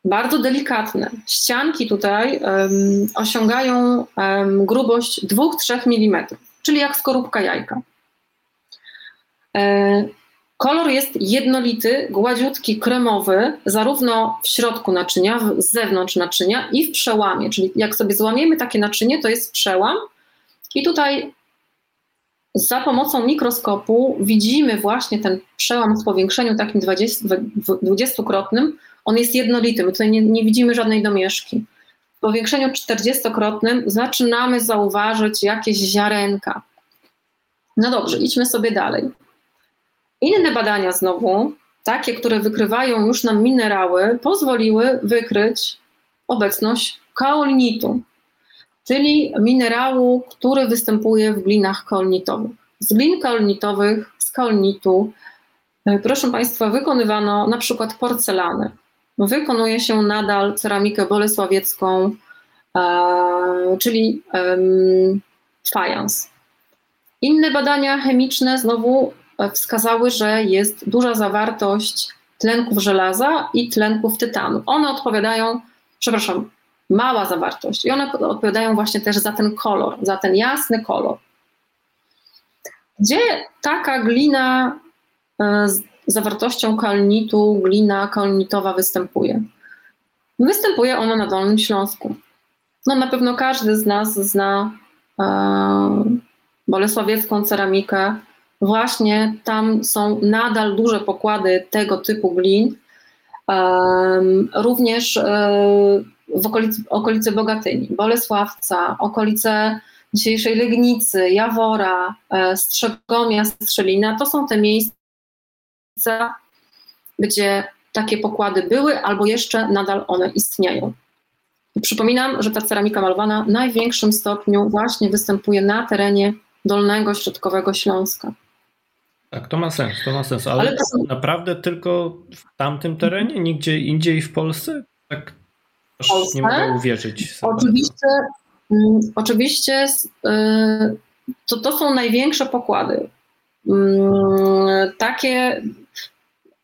bardzo delikatne. Ścianki tutaj um, osiągają um, grubość 2-3 mm, czyli jak skorupka jajka. E, kolor jest jednolity, gładziutki, kremowy, zarówno w środku naczynia, z zewnątrz naczynia i w przełamie. Czyli jak sobie złamiemy takie naczynie, to jest przełam. I tutaj za pomocą mikroskopu widzimy właśnie ten przełam w powiększeniu takim 20-krotnym, on jest jednolity, my tutaj nie, nie widzimy żadnej domieszki. W powiększeniu 40-krotnym zaczynamy zauważyć jakieś ziarenka. No dobrze, idźmy sobie dalej. Inne badania znowu, takie, które wykrywają już nam minerały, pozwoliły wykryć obecność kaolinitu, czyli minerału, który występuje w glinach kaolnitowych. Z glin kaolnitowych, z kaolinitu, e, proszę Państwa, wykonywano na przykład porcelanę. Wykonuje się nadal ceramikę bolesławiecką, e, czyli fajans. Inne badania chemiczne znowu wskazały, że jest duża zawartość tlenków żelaza i tlenków tytanu. One odpowiadają, przepraszam, mała zawartość i one odpowiadają właśnie też za ten kolor, za ten jasny kolor. Gdzie taka glina e, zawartością kalnitu glina kalnitowa występuje? Występuje ona na Dolnym Śląsku. No na pewno każdy z nas zna e, bolesławiecką ceramikę właśnie tam są nadal duże pokłady tego typu glin, również e, w okolicy, okolicy Bogatyni, Bolesławca, okolice dzisiejszej Legnicy, Jawora, e, Strzegomia, Strzelina. To są te miejsca, gdzie takie pokłady były albo jeszcze nadal one istnieją. Przypominam, że ta ceramika malowana w największym stopniu właśnie występuje na terenie Dolnego Środkowego Śląska.
Tak, to ma sens, to ma sens, ale, ale naprawdę tylko w tamtym terenie, nigdzie indziej w Polsce? Tak aż Polsce? nie mogę uwierzyć.
Oczywiście, mm, oczywiście y, to, to są największe pokłady. Mm, takie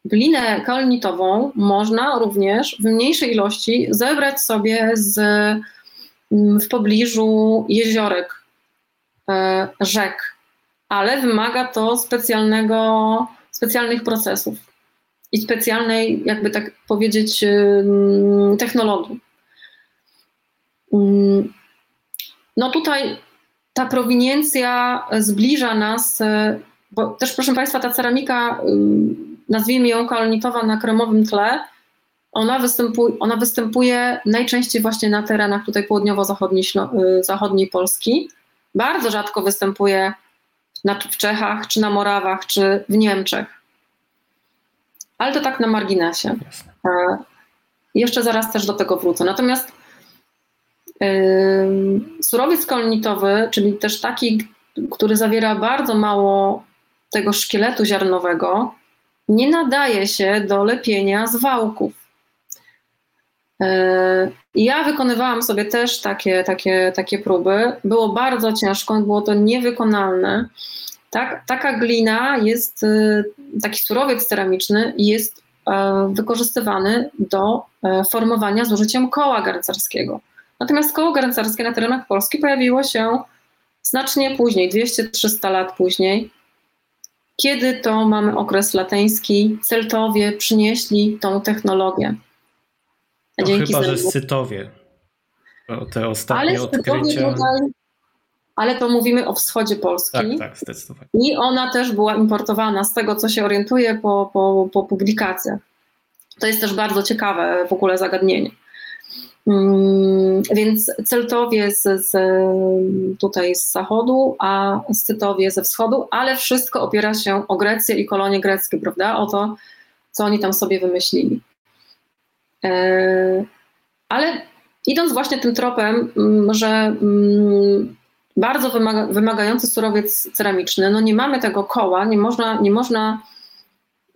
glinę kalnitową można również w mniejszej ilości zebrać sobie z, mm, w pobliżu jeziorek, e, rzek ale wymaga to specjalnego, specjalnych procesów i specjalnej, jakby tak powiedzieć, technologii. No tutaj ta prowiniencja zbliża nas, e, bo też proszę Państwa, ta ceramika, nazwijmy ją kolonitowa na kremowym tle, ona występuje, ona występuje najczęściej właśnie na terenach tutaj południowo-zachodniej zachodniej Polski. Bardzo rzadko występuje w Czechach, czy na Morawach, czy w Niemczech. Ale to tak na marginesie. E, jeszcze zaraz też do tego wrócę. Natomiast surowiec kolnitowy, czyli też taki, który zawiera bardzo mało tego szkieletu ziarnowego, nie nadaje się do lepienia z wałków. E, ja wykonywałam sobie też takie, takie, takie próby. Było bardzo ciężko, było to niewykonalne. Tak, taka glina jest, e, taki surowiec ceramiczny jest e, wykorzystywany do formowania z użyciem koła garncarskiego. Natomiast koło garncarskie na terenach Polski pojawiło się znacznie później, 200-300 lat później, kiedy to mamy okres lateński, Celtowie przynieśli tą technologię.
No Dzięki chyba, że Scytowie. Te ostatnie ale odkrycia. Tutaj,
ale to mówimy o wschodzie Polski.
Tak, tak, zdecydowanie.
I ona też była importowana z tego, co się orientuje po, po, po publikacjach. To jest też bardzo ciekawe w ogóle zagadnienie. Hmm, więc Celtowie z, z, tutaj z zachodu, a Scytowie ze wschodu, ale wszystko opiera się o Grecję i kolonie greckie, prawda? O to, co oni tam sobie wymyślili. E, ale idąc właśnie tym tropem, mm, że mm, bardzo wymaga, wymagający surowiec ceramiczny, no nie mamy tego koła, nie można, nie można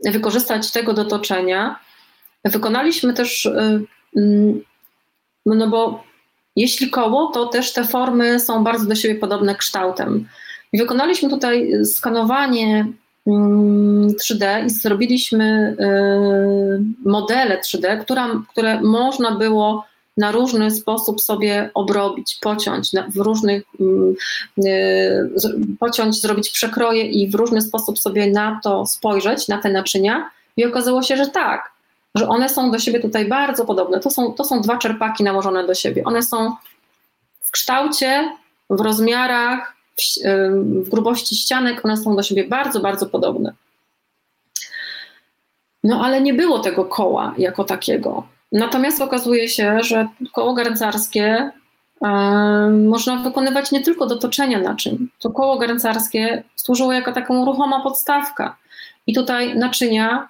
wykorzystać tego do toczenia. Wykonaliśmy też, y, mm, no bo jeśli koło, to też te formy są bardzo do siebie podobne kształtem. I wykonaliśmy tutaj skanowanie 3D i zrobiliśmy y, modele 3D, która, które można było na różny sposób sobie obrobić, pociąć, w różnych, mm, y, pociąć, zrobić przekroje i w różny sposób sobie na to spojrzeć, na te naczynia. I okazało się, że tak, że one są do siebie tutaj bardzo podobne. To są, to są dwa czerpaki nałożone do siebie. One są w kształcie, w rozmiarach, w grubości ścianek, one są do siebie bardzo, bardzo podobne. No ale nie było tego koła jako takiego. Natomiast okazuje się, że koło garncarskie można wykonywać nie tylko do toczenia naczyń. To koło garncarskie służyło jako taką ruchoma podstawka. I tutaj naczynia,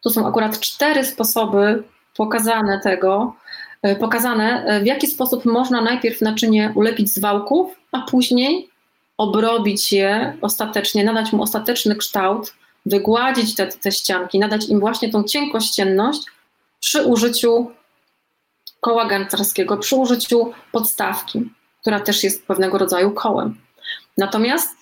to są akurat cztery sposoby pokazane tego, e, pokazane, e, w jaki sposób można najpierw naczynie ulepić z wałków, a później obrobić je ostatecznie, nadać mu ostateczny kształt, wygładzić te, te ścianki, nadać im właśnie tą cienkościenność przy użyciu koła garncarskiego, przy użyciu podstawki, która też jest pewnego rodzaju kołem. Natomiast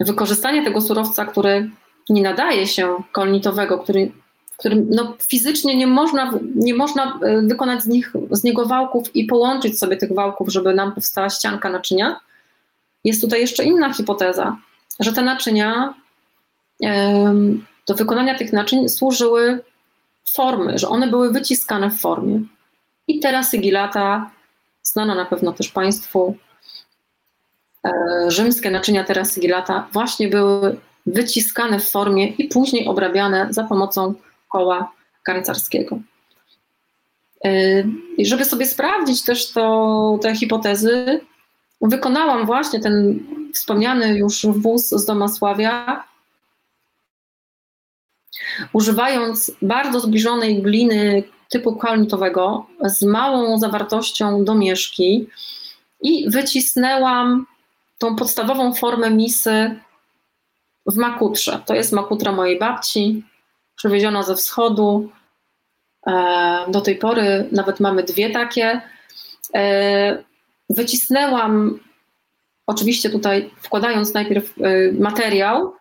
wykorzystanie tego surowca, który nie nadaje się kolnitowego, który, którym no, fizycznie nie można, nie można e, wykonać z, nich, z niego wałków i połączyć sobie tych wałków, żeby nam powstała ścianka naczynia, jest tutaj jeszcze inna hipoteza, że te naczynia, do wykonania tych naczyń służyły formy, że one były wyciskane w formie. I teraz Sigilata, znana na pewno też Państwu, rzymskie naczynia terasygilata właśnie były wyciskane w formie i później obrabiane za pomocą koła garncarskiego. I żeby sobie sprawdzić też to, te hipotezy, wykonałam właśnie ten wspomniany już wóz z Domasławia, używając bardzo zbliżonej gliny typu kalnitowego z małą zawartością domieszki i wycisnęłam tą podstawową formę misy w makutrze. To jest makutra mojej babci, przywieziona ze wschodu. E, do tej pory nawet mamy dwie takie. Wycisnęłam, oczywiście tutaj wkładając najpierw e, materiał,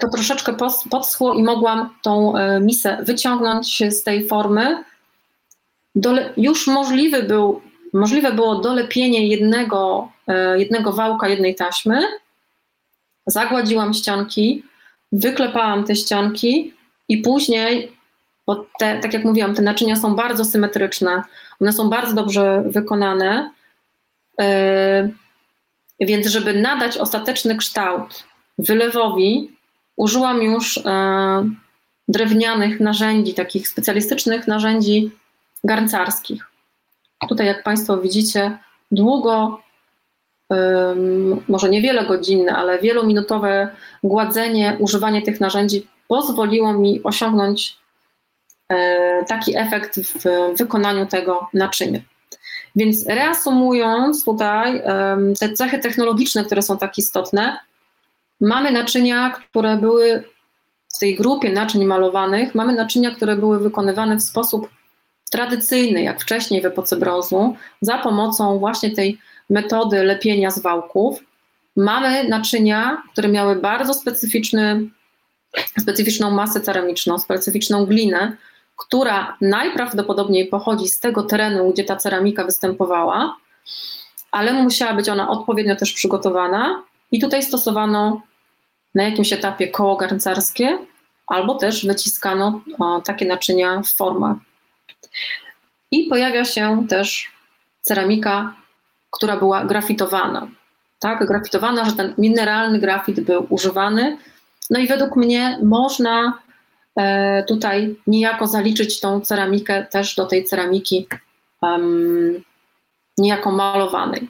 to troszeczkę podschło i mogłam tą misę wyciągnąć z tej formy. Dole, już możliwy był, możliwe było dolepienie jednego, jednego wałka, jednej taśmy. Zagładziłam ścianki, wyklepałam te ścianki i później, bo te, tak jak mówiłam, te naczynia są bardzo symetryczne, one są bardzo dobrze wykonane, więc żeby nadać ostateczny kształt wylewowi, użyłam już yy, drewnianych narzędzi, takich specjalistycznych narzędzi garncarskich. Tutaj, jak Państwo widzicie, długo, yy, może niewiele godzinne, ale wielominutowe gładzenie, używanie tych narzędzi pozwoliło mi osiągnąć e, taki efekt w wykonaniu tego naczynia. Więc reasumując tutaj te cechy technologiczne, które są tak istotne, mamy naczynia, które były w tej grupie naczyń malowanych, mamy naczynia, które były wykonywane w sposób tradycyjny, jak wcześniej w epoce brązu, za pomocą właśnie tej metody lepienia z wałków. Mamy naczynia, które miały bardzo specyficzny specyficzną masę ceramiczną, specyficzną glinę, która najprawdopodobniej pochodzi z tego terenu, gdzie ta ceramika występowała, ale musiała być ona odpowiednio też przygotowana i tutaj stosowano na jakimś etapie koło garncarskie albo też wyciskano o, takie naczynia w formach. I pojawia się też ceramika, która była grafitowana. Tak, grafitowana, że ten mineralny grafit był używany no i według mnie można tutaj niejako zaliczyć tą ceramikę też do tej ceramiki um, niejako malowanej.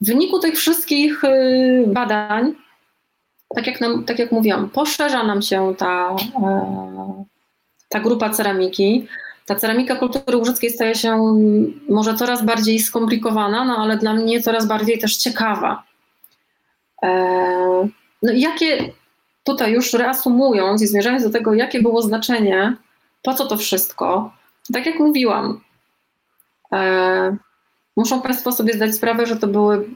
W wyniku tych wszystkich y, badań, tak jak, nam, tak jak mówiłam, poszerza nam się ta, e, ta grupa ceramiki. Ta ceramika kultury łużyckiej staje się może coraz bardziej skomplikowana, no ale dla mnie coraz bardziej też ciekawa. E, no jakie tutaj już reasumując i zmierzając do tego, jakie było znaczenie, po co to wszystko, tak jak mówiłam, e, muszą Państwo sobie zdać sprawę, że to były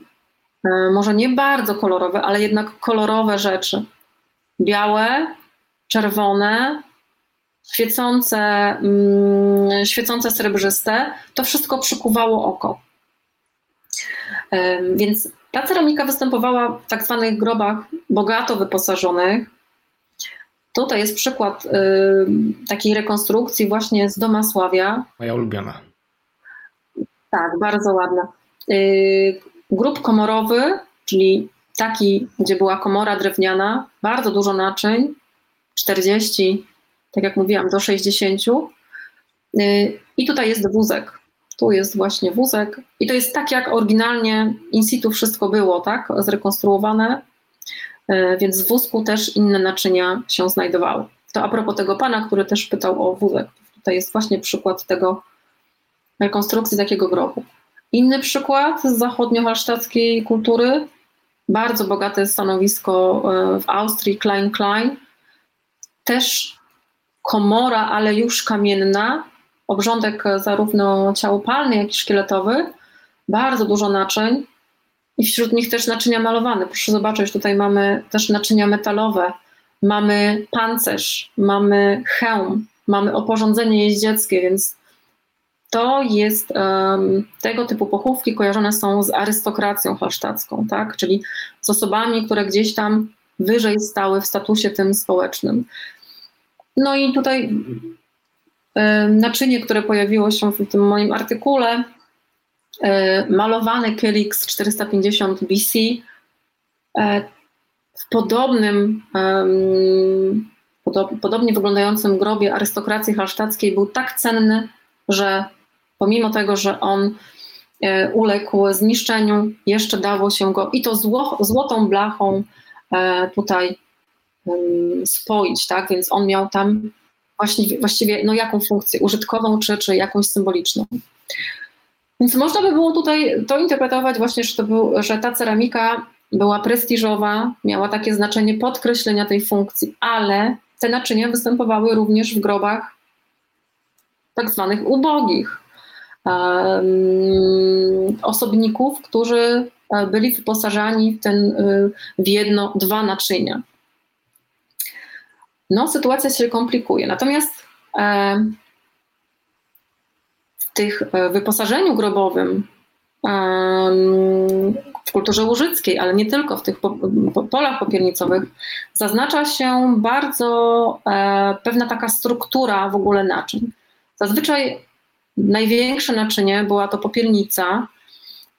e, może nie bardzo kolorowe, ale jednak kolorowe rzeczy. Białe, czerwone, świecące, mm, świecące srebrzyste, to wszystko przykuwało oko. E, więc ta ceramika występowała w tak zwanych grobach bogato wyposażonych. Tutaj jest przykład y, takiej rekonstrukcji właśnie z Domasławia.
Moja ulubiona.
Tak, bardzo ładna. Y, grób komorowy, czyli taki, gdzie była komora drewniana, bardzo dużo naczyń, 40, tak jak mówiłam, do 60. Y, I tutaj jest wózek tu jest właśnie wózek i to jest tak, jak oryginalnie in situ wszystko było, tak, zrekonstruowane, e, więc w wózku też inne naczynia się znajdowały. To a propos tego pana, który też pytał o wózek. Tutaj jest właśnie przykład tego rekonstrukcji takiego grobu. Inny przykład z zachodnio-halsztackiej kultury, bardzo bogate stanowisko e, w Austrii, Klein Klein, też komora, ale już kamienna, obrządek zarówno ciałopalny, jak i szkieletowy, bardzo dużo naczyń i wśród nich też naczynia malowane. Proszę zobaczyć, tutaj mamy też naczynia metalowe, mamy pancerz, mamy hełm, mamy oporządzenie jeździeckie, więc to jest um, tego typu pochówki kojarzone są z arystokracją halsztacką, tak? czyli z osobami, które gdzieś tam wyżej stały w statusie tym społecznym. No i tutaj naczynie, które pojawiło się w tym moim artykule, malowany Kylix 450 BC w podobnym, podobnie wyglądającym grobie arystokracji halsztackiej był tak cenny, że pomimo tego, że on e, uległ zniszczeniu, jeszcze dało się go i to zło, złotą blachą e, tutaj spoić, tak? Więc on miał tam właściwie, właściwie no jaką funkcję, użytkową czy, czy jakąś symboliczną. Więc można by było tutaj to interpretować właśnie, że, to był, że ta ceramika była prestiżowa, miała takie znaczenie podkreślenia tej funkcji, ale te naczynia występowały również w grobach tak zwanych ubogich um, osobników, którzy e, byli wyposażani w, ten, e, w jedno, dwa naczynia. No, sytuacja się komplikuje. Natomiast e, w tych wyposażeniu grobowym w kulturze łużyckiej, ale nie tylko w tych polach popiernicowych, zaznacza się bardzo e, pewna taka struktura w ogóle naczyń. Zazwyczaj największe naczynie była to popiernica,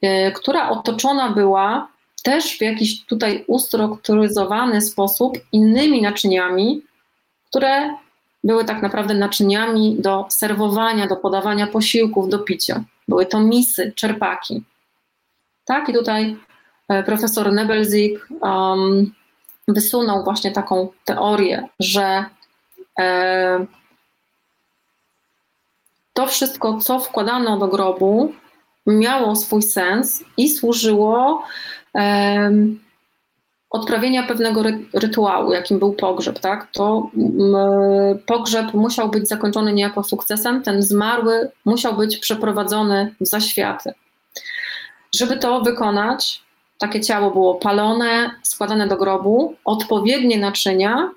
e, która otoczona była też w jakiś tutaj ustrukturyzowany sposób innymi naczyniami, które były tak naprawdę naczyniami do serwowania, do podawania posiłków, do picia. Były to misy, czerpaki. Tak, i tutaj e, profesor Nebelzik um, wysunął właśnie taką teorię, że e, to wszystko, co wkładano do grobu, miało swój sens i służyło odprawienia pewnego rytuału, jakim był pogrzeb, tak? To pogrzeb musiał być zakończony niejako sukcesem, ten zmarły musiał być przeprowadzony w zaświaty. Żeby to wykonać, takie ciało było palone, składane do grobu, odpowiednie naczynia,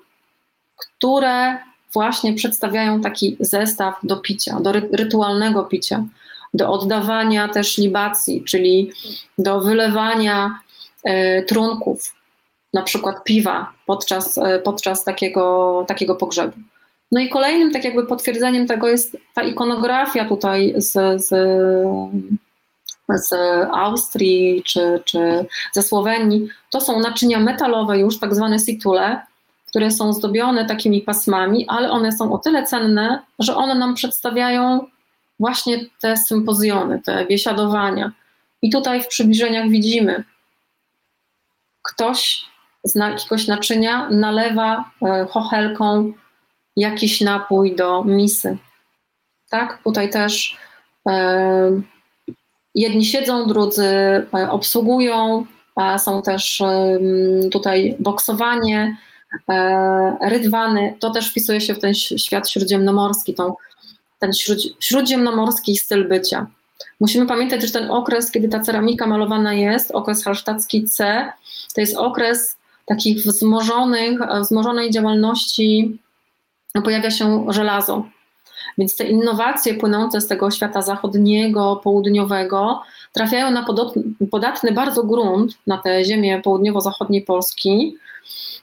które właśnie przedstawiają taki zestaw do picia, do rytualnego picia, do oddawania też libacji, czyli do wylewania e, trunków, na przykład piwa podczas, e, podczas takiego, takiego pogrzebu. No i kolejnym tak jakby potwierdzeniem tego jest ta ikonografia tutaj z, z z Austrii czy, czy ze Słowenii, to są naczynia metalowe już, tak zwane situle, które są zdobione takimi pasmami, ale one są o tyle cenne, że one nam przedstawiają właśnie te sympozjony, te biesiadowania. I tutaj w przybliżeniach widzimy, ktoś z jakiegoś naczynia nalewa e, chochelką jakiś napój do misy. Tak, tutaj też e, Jedni siedzą, drudzy e, obsługują, są też tutaj boksowanie, rydwany. To też wpisuje się w ten świat śródziemnomorski, tą, ten śródziemnomorski styl bycia. Musimy pamiętać, że ten okres, kiedy ta ceramika malowana jest, okres halsztacki C, to jest okres takich wzmożonych, wzmożonej działalności, pojawia się żelazo. Więc te innowacje płynące z tego świata zachodniego, południowego trafiają na podatny bardzo grunt, na te ziemię południowo-zachodniej Polski.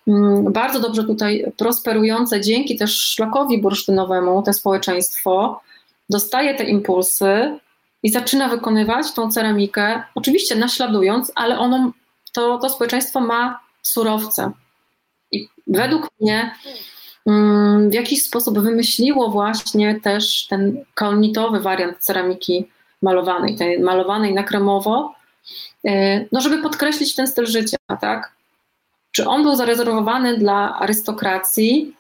Mm, bardzo dobrze tutaj prosperujące dzięki też szlakowi bursztynowemu te społeczeństwo dostaje te impulsy i zaczyna wykonywać tą ceramikę, oczywiście naśladując, ale ono, to, to społeczeństwo ma surowce. I według mnie Mm, w jakiś sposób wymyśliło właśnie też ten kolnitowy wariant ceramiki malowanej, tej malowanej na kremowo, e, no żeby podkreślić ten styl życia, tak? Czy on był zarezerwowany dla arystokracji?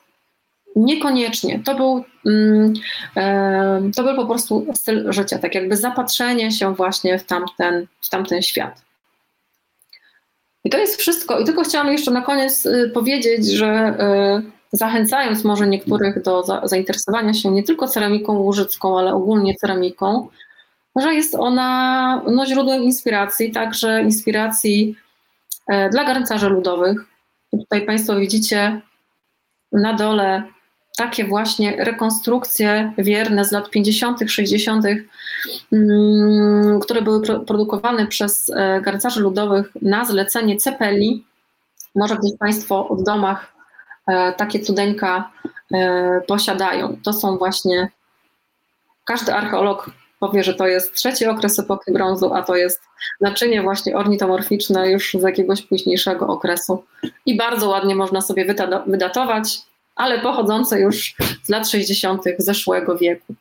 Niekoniecznie. To był, mm, e, to był po prostu styl życia, tak jakby zapatrzenie się właśnie w tamten, w tamten świat. I to jest wszystko. I tylko chciałam jeszcze na koniec y, powiedzieć, że y, zachęcając może niektórych do za, zainteresowania się nie tylko ceramiką łużycką, ale ogólnie ceramiką, że jest ona no, źródłem inspiracji, także inspiracji e, dla garncarzy ludowych. Tutaj Państwo widzicie na dole takie właśnie rekonstrukcje wierne z lat 50., 60., mm, które były produkowane przez e, garncarzy ludowych na zlecenie Cepeli. Może gdzieś Państwo w domach E, takie cudeńka e, posiadają. To są właśnie, każdy archeolog powie, że to jest trzeci okres epoki brązu, a to jest naczynie właśnie ornitomorficzne już z jakiegoś późniejszego okresu. I bardzo ładnie można sobie wydatować, ale pochodzące już z lat 60. zeszłego wieku.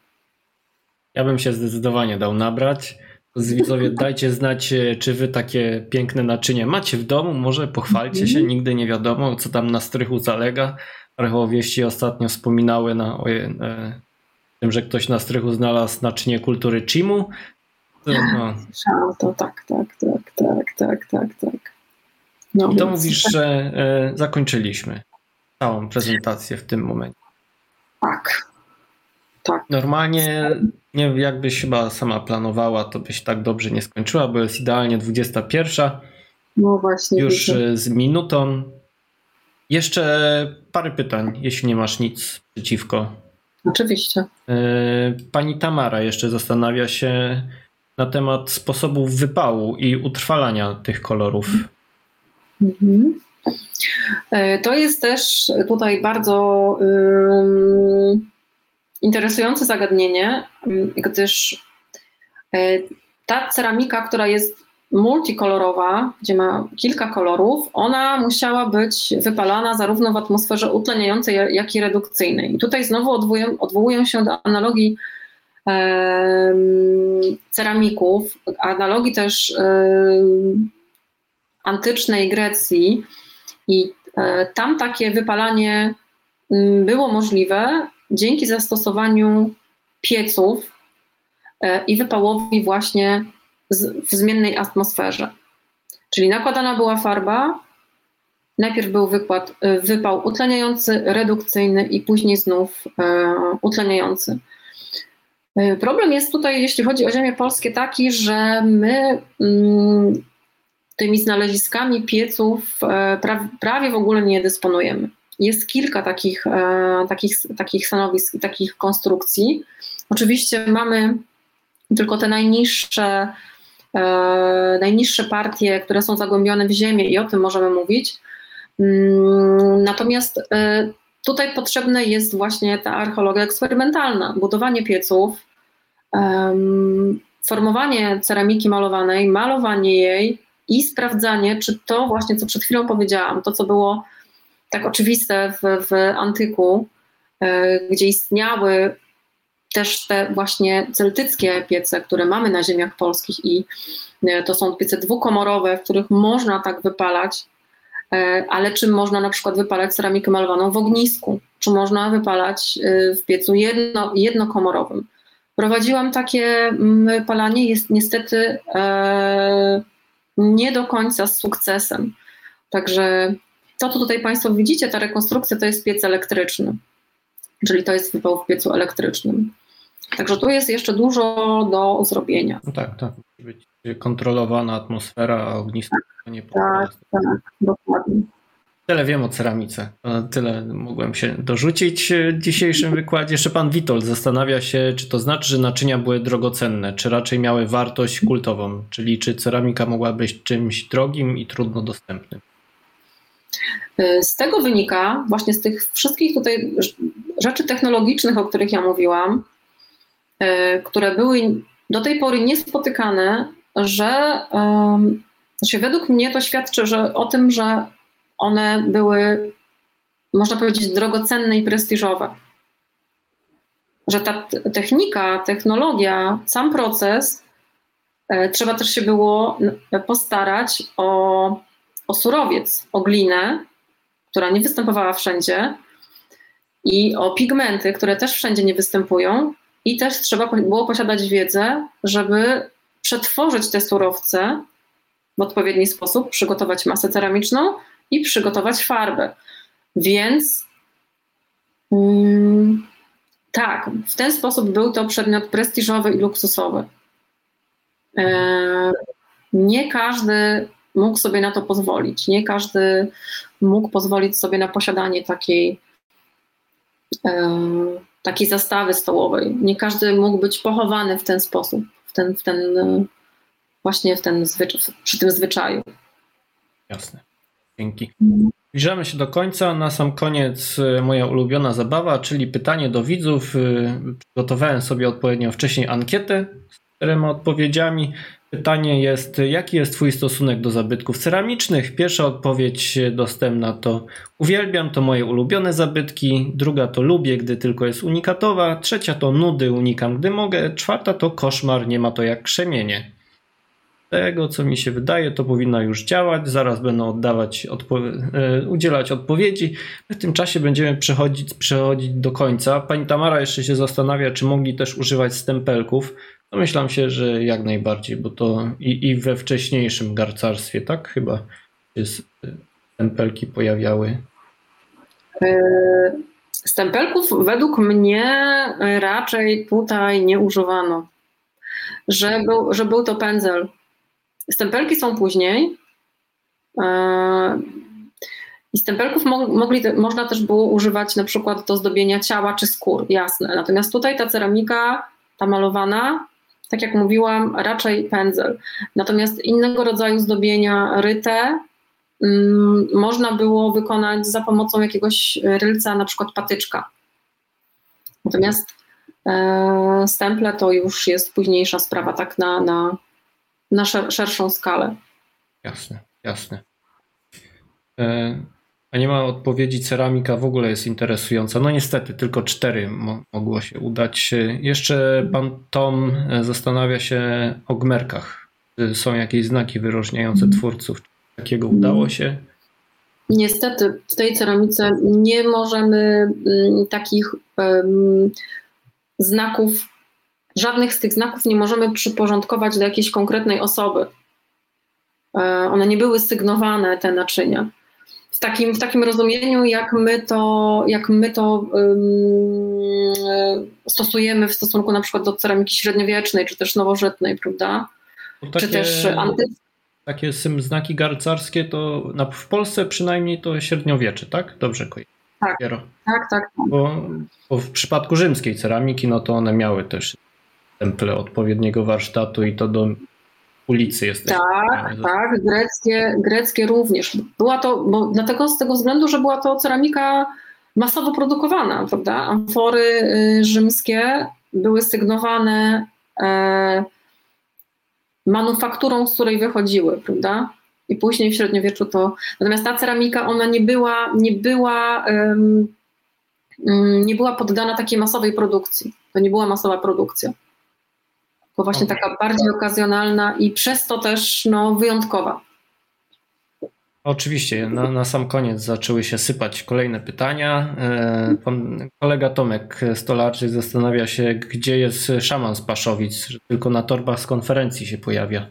Ja bym się zdecydowanie dał nabrać. Z widzowie dajcie znać, e, czy wy takie piękne naczynie macie w domu, może pochwalcie się, mhm. nigdy nie wiadomo, co tam na strychu zalega. Archeowieści ostatnio wspominały na, o, e, tym, że ktoś na strychu znalazł naczynie kultury Chimu.
To, no. Słyszałam to, tak, tak, tak, tak, tak, tak, tak.
No, I to mówisz, że e, zakończyliśmy całą prezentację w tym momencie.
Tak. Tak.
Normalnie, nie jakbyś chyba sama planowała, to byś tak dobrze nie skończyła, bo jest idealnie 21.
No właśnie.
Już widzę. z minutą. Jeszcze parę pytań, jeśli nie masz nic przeciwko.
Oczywiście. E,
pani Tamara jeszcze zastanawia się na temat sposobów wypału i utrwalania tych kolorów. Mhm.
E, to jest też tutaj bardzo interesujące zagadnienie, gdyż e, ta ceramika, która jest multikolorowa, gdzie ma kilka kolorów, ona musiała być wypalana zarówno w atmosferze utleniającej, jak i redukcyjnej. I tutaj znowu odwołują się do analogii ceramików, analogii też antycznej Grecji. I e, tam takie wypalanie m, było możliwe dzięki zastosowaniu pieców e, i wypałowi właśnie w zmiennej atmosferze. Czyli nakładana była farba, najpierw był wykład, e, wypał utleniający, redukcyjny i później znów utleniający. Problem jest tutaj, jeśli chodzi o ziemię polskie, taki, że my mm, tymi znaleziskami pieców prawie w ogóle nie dysponujemy. Jest kilka takich, e, takich, takich stanowisk i takich konstrukcji. Oczywiście mamy tylko te najniższe, e, najniższe partie, które są zagłębione w ziemię i o tym możemy mówić. Mm, natomiast e, tutaj potrzebna jest właśnie ta archeologia eksperymentalna, budowanie pieców, formowanie ceramiki malowanej, malowanie jej i sprawdzanie, czy to właśnie, co przed chwilą powiedziałam, to co było tak oczywiste w, w antyku, e, gdzie istniały też te właśnie celtyckie piece, które mamy na ziemiach polskich i e, to są piece dwukomorowe, w których można tak wypalać, e, ale czy można na przykład wypalać ceramikę malowaną w ognisku, czy można wypalać w piecu jedno, jednokomorowym. Prowadziłam takie wypalanie, jest niestety nie do końca z sukcesem. Także to, co tutaj Państwo widzicie, ta rekonstrukcja to jest piec elektryczny, czyli to jest wypał w piecu elektrycznym. Także tu jest jeszcze dużo do zrobienia.
No tak, tak. Musi być kontrolowana atmosfera, ognisko tak, nie
Tak, tak, dokładnie.
Tyle wiem o ceramice. Tyle mogłem się dorzucić w dzisiejszym wykładzie. Jeszcze pan Witold zastanawia się, czy to znaczy, że naczynia były drogocenne, czy raczej miały wartość kultową, czyli czy ceramika mogła być czymś drogim i trudno dostępnym.
Y, z tego wynika, właśnie z tych wszystkich tutaj rzeczy technologicznych, o których ja mówiłam, y, które były do tej pory niespotykane, że znaczy według mnie to świadczy że, o tym, że one były, można powiedzieć, drogocenne i prestiżowe. Że ta technika, technologia, sam proces, y, trzeba też się było postarać o o surowiec, o glinę, która nie występowała wszędzie, i o pigmenty, które też wszędzie nie występują, i też trzeba było posiadać wiedzę, żeby przetworzyć te surowce w odpowiedni sposób, przygotować masę ceramiczną i przygotować farbę. Więc mm, tak, w ten sposób był to przedmiot prestiżowy i luksusowy. E, nie każdy mógł sobie na to pozwolić. Nie każdy mógł pozwolić sobie na posiadanie takiej, e, takiej zastawy stołowej. Nie każdy mógł być pochowany w ten sposób, w ten, w ten właśnie w ten przy tym zwyczaju.
Jasne. Dzięki. Zbliżamy się do końca. Na sam koniec e, moja ulubiona zabawa, czyli pytanie do widzów. E, przygotowałem sobie odpowiednio wcześniej ankietę z czterema odpowiedziami. Pytanie jest, jaki jest Twój stosunek do zabytków ceramicznych? Pierwsza odpowiedź dostępna to uwielbiam, to moje ulubione zabytki. Druga to lubię, gdy tylko jest unikatowa. Trzecia to nudy, unikam, gdy mogę. Czwarta to koszmar, nie ma to jak krzemienie tego, co mi się wydaje, to powinno już działać. Zaraz będą oddawać, odpo- e, udzielać odpowiedzi. W tym czasie będziemy przechodzić, przechodzić do końca. Pani Tamara jeszcze się zastanawia, czy mogli też używać stempelków. Domyślam się, że jak najbardziej, bo to i, i we wcześniejszym garcarstwie, tak? Chyba się stempelki pojawiały.
E, stempelków według mnie raczej tutaj nie używano. Że był, że był to pędzel Stempelki są później. E, I stempelków mogli, można też było używać na przykład do zdobienia ciała czy skór, jasne. Natomiast tutaj ta ceramika, ta malowana, tak jak mówiłam, raczej pędzel. Natomiast innego rodzaju zdobienia ryte mm, można było wykonać za pomocą jakiegoś rylca, na przykład patyczka. Natomiast e, stemple to już jest późniejsza sprawa, tak na, na na szerszą skalę.
Jasne, jasne. E, a nie ma odpowiedzi, ceramika w ogóle jest interesująca. No niestety, tylko cztery mo mogło się udać. Jeszcze pan Tom e, zastanawia się o gmerkach. Są jakieś znaki wyróżniające mm. twórców? Takiego udało się?
Niestety w tej ceramice nie możemy mm, takich um, znaków żadnych z tych znaków nie możemy przyporządkować do jakiejś konkretnej osoby. E, one nie były sygnowane, te naczynia. W takim, w takim rozumieniu, jak my to, jak my to um, stosujemy w stosunku na przykład do ceramiki średniowiecznej, czy też nowożytnej, prawda?
Takie, czy też anty... Takie znaki garcarskie to w Polsce przynajmniej to średniowiecze, tak? Dobrze kojarzę.
Tak, tak, tak, tak.
Bo, bo w przypadku rzymskiej ceramiki, no to one miały też temple odpowiedniego warsztatu i to do ulicy jest.
Tak, tak, greckie, greckie również. Była to, bo dlatego z tego względu, że była to ceramika masowo produkowana, prawda? Amfory y, rzymskie były sygnowane e, manufakturą, z której wychodziły, prawda? I później w średniowieczu to. Natomiast ta ceramika, ona nie była, nie była, um, nie była poddana takiej masowej produkcji. To nie była masowa produkcja bo właśnie taka bardziej okazjonalna i przez to też no, wyjątkowa.
Oczywiście, na, na sam koniec zaczęły się sypać kolejne pytania. E, pan kolega Tomek Stolarczyk zastanawia się, gdzie jest szaman z Paszowic, że tylko na torbach z konferencji się pojawia.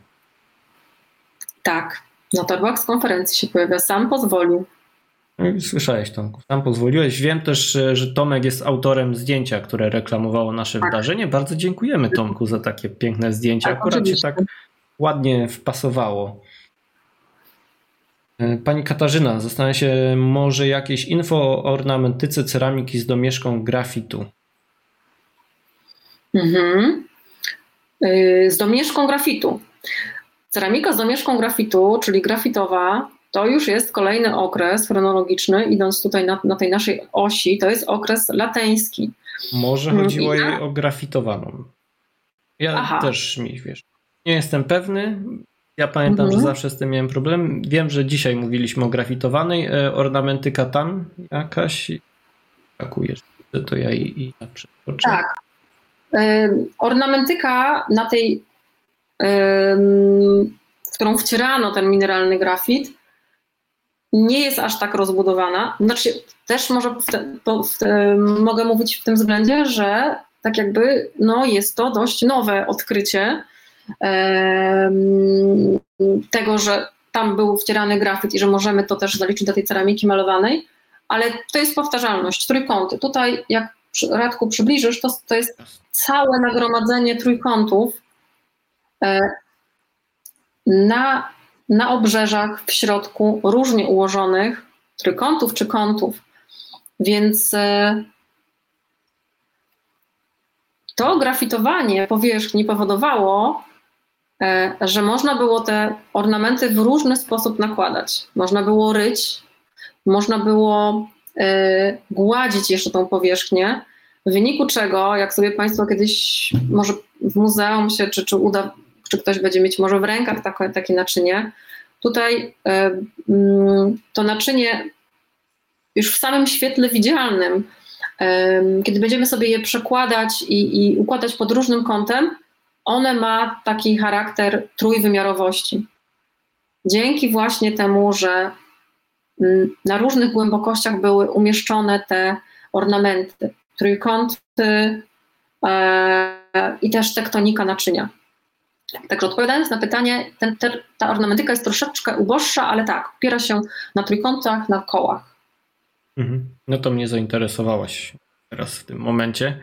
Tak, na torbach z konferencji się pojawia, sam pozwolił.
No słyszałeś, Tomku. Tam pozwoliłeś. Wiem też, że Tomek jest autorem zdjęcia, które reklamowało nasze tak. wydarzenie. Bardzo dziękujemy Tomku za takie piękne zdjęcia. Tak, Akurat się tak ładnie wpasowało. E, pani Katarzyna zastanawia się, może jakieś info o ornamentyce ceramiki z domieszką grafitu.
Mhm. E, z domieszką grafitu. Ceramika z domieszką grafitu, czyli grafitowa, to już jest kolejny okres chronologiczny, idąc tutaj na, na tej naszej osi, to jest okres lateński.
Może mm, chodziło jej o grafitowaną. Ja Aha. też mi wiesz. Nie jestem pewny. Ja pamiętam, mhm. że zawsze z tym miałem problem. Wiem, że dzisiaj mówiliśmy o grafitowanej. E, ornamentyka tam jakaś. Brakujesz. To ja i, i
Tak. E, ornamentyka na tej, w którą wcierano ten mineralny grafit, nie jest aż tak rozbudowana. Znaczy, też może w te, w te, mogę mówić w tym względzie, że tak jakby no, jest to dość nowe odkrycie e, tego, że tam był wcierany grafit i że możemy to też zaliczyć do tej ceramiki malowanej, ale to jest powtarzalność, trójkąty. Tutaj jak Radku przybliżysz, to, to jest całe nagromadzenie trójkątów e, na na obrzeżach, w środku, różnie ułożonych, trójkątów czy kątów. Więc e, to grafitowanie powierzchni powodowało, e, że można było te ornamenty w różny sposób nakładać. Można było ryć, można było e, gładzić jeszcze tą powierzchnię, w wyniku czego, jak sobie Państwo kiedyś może w muzeum się, czy, czy uda, czy ktoś będzie mieć może w rękach takie, takie naczynie, tutaj mm, to naczynie już w samym świetle widzialnym, kiedy będziemy sobie je przekładać i, i układać pod różnym kątem, one ma taki charakter trójwymiarowości. Dzięki właśnie temu, że mm, na różnych głębokościach były umieszczone te ornamenty, trójkąty e, i też tektonika naczynia. Także odpowiadając na pytanie, ten, te, ta ornamentyka jest troszeczkę uboższa, ale tak, opiera się na trójkątach, na kołach.
Mhm. No to mnie zainteresowałaś teraz w tym momencie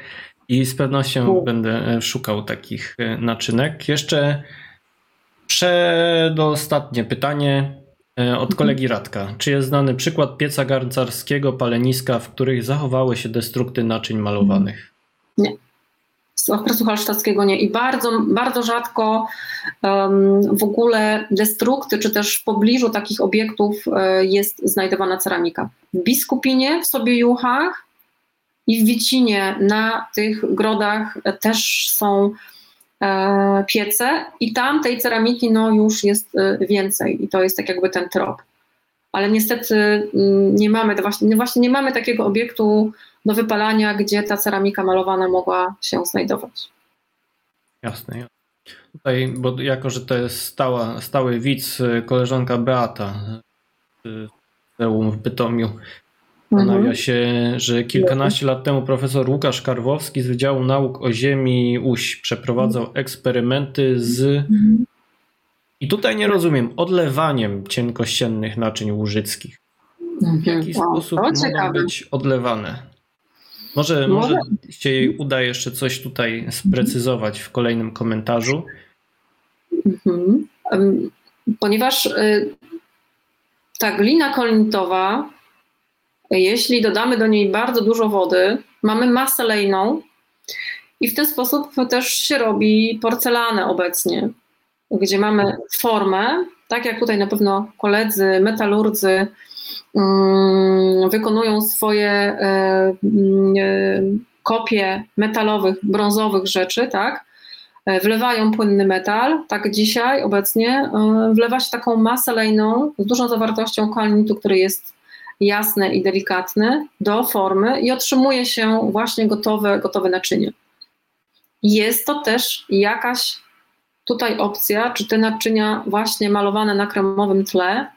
i z pewnością U. będę e, szukał takich e, naczynek. Jeszcze przedostatnie pytanie e, od mhm. kolegi Radka. Czy jest znany przykład pieca garncarskiego, paleniska, w których zachowały się destrukty naczyń malowanych?
Nie z okresu halsztackiego nie. I bardzo, bardzo rzadko w ogóle destrukty, czy też w pobliżu takich obiektów um, jest znajdowana ceramika. W Biskupinie, w Sobiejuchach i w Wicinie na tych grodach też są e, piece i tam tej ceramiki no, już jest e, więcej i to jest tak jakby ten trop. Ale niestety mm, nie mamy, właśnie, właśnie nie mamy takiego obiektu do wypalania, gdzie ta ceramika malowana mogła się znajdować.
Jasne. Tutaj, bo jako, że to jest stała, stały widz, koleżanka Beata z Muzeum w Bytomiu, Zastanawia mhm. się, że kilkanaście lat temu profesor Łukasz Karwowski z Wydziału Nauk o Ziemi UŚ przeprowadzał mhm. eksperymenty z. Mhm. I tutaj nie rozumiem, odlewaniem cienkościennych naczyń łużyckich. W jaki sposób mogą być odlewane? Może, może się jej uda jeszcze coś tutaj sprecyzować w kolejnym komentarzu.
Mhm. Ponieważ y, ta glina kolnitowa, jeśli dodamy do niej bardzo dużo wody, mamy masę lejną i w ten sposób też się robi porcelanę obecnie, gdzie mamy formę, tak jak tutaj na pewno koledzy metalurdzy wykonują swoje e, mm, e, kopie metalowych, brązowych rzeczy, tak? E, wlewają płynny metal, tak dzisiaj obecnie wlewa się taką masę lejną z dużą zawartością kalinitu, który jest jasny i delikatny do formy i otrzymuje się właśnie gotowe, gotowe naczynie. Jest to też jakaś tutaj opcja, czy te naczynia właśnie malowane na kremowym tle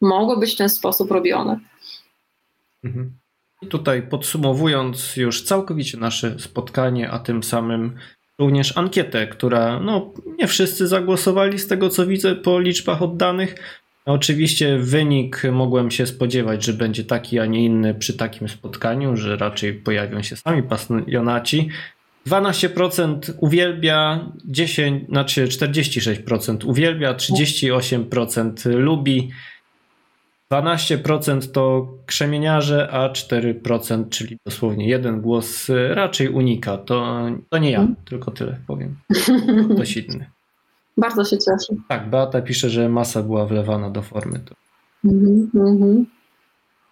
mogły być w ten sposób robione.
Mhm. Tutaj podsumowując już całkowicie nasze spotkanie, a tym samym również ankietę, która no, nie wszyscy zagłosowali z tego co widzę po liczbach oddanych. Oczywiście wynik mogłem się spodziewać, że będzie taki, a nie inny przy takim spotkaniu, że raczej pojawią się sami pasjonaci. 12% uwielbia, 10, znaczy 46% uwielbia, 38% lubi, 12% to krzemieniarze, a 4%, czyli dosłownie jeden głos, raczej unika. To, to nie ja, hmm. tylko tyle powiem. Ktoś inny.
Bardzo się cieszę.
Tak, Beata pisze, że masa była wlewana do formy. To...
Mm -hmm.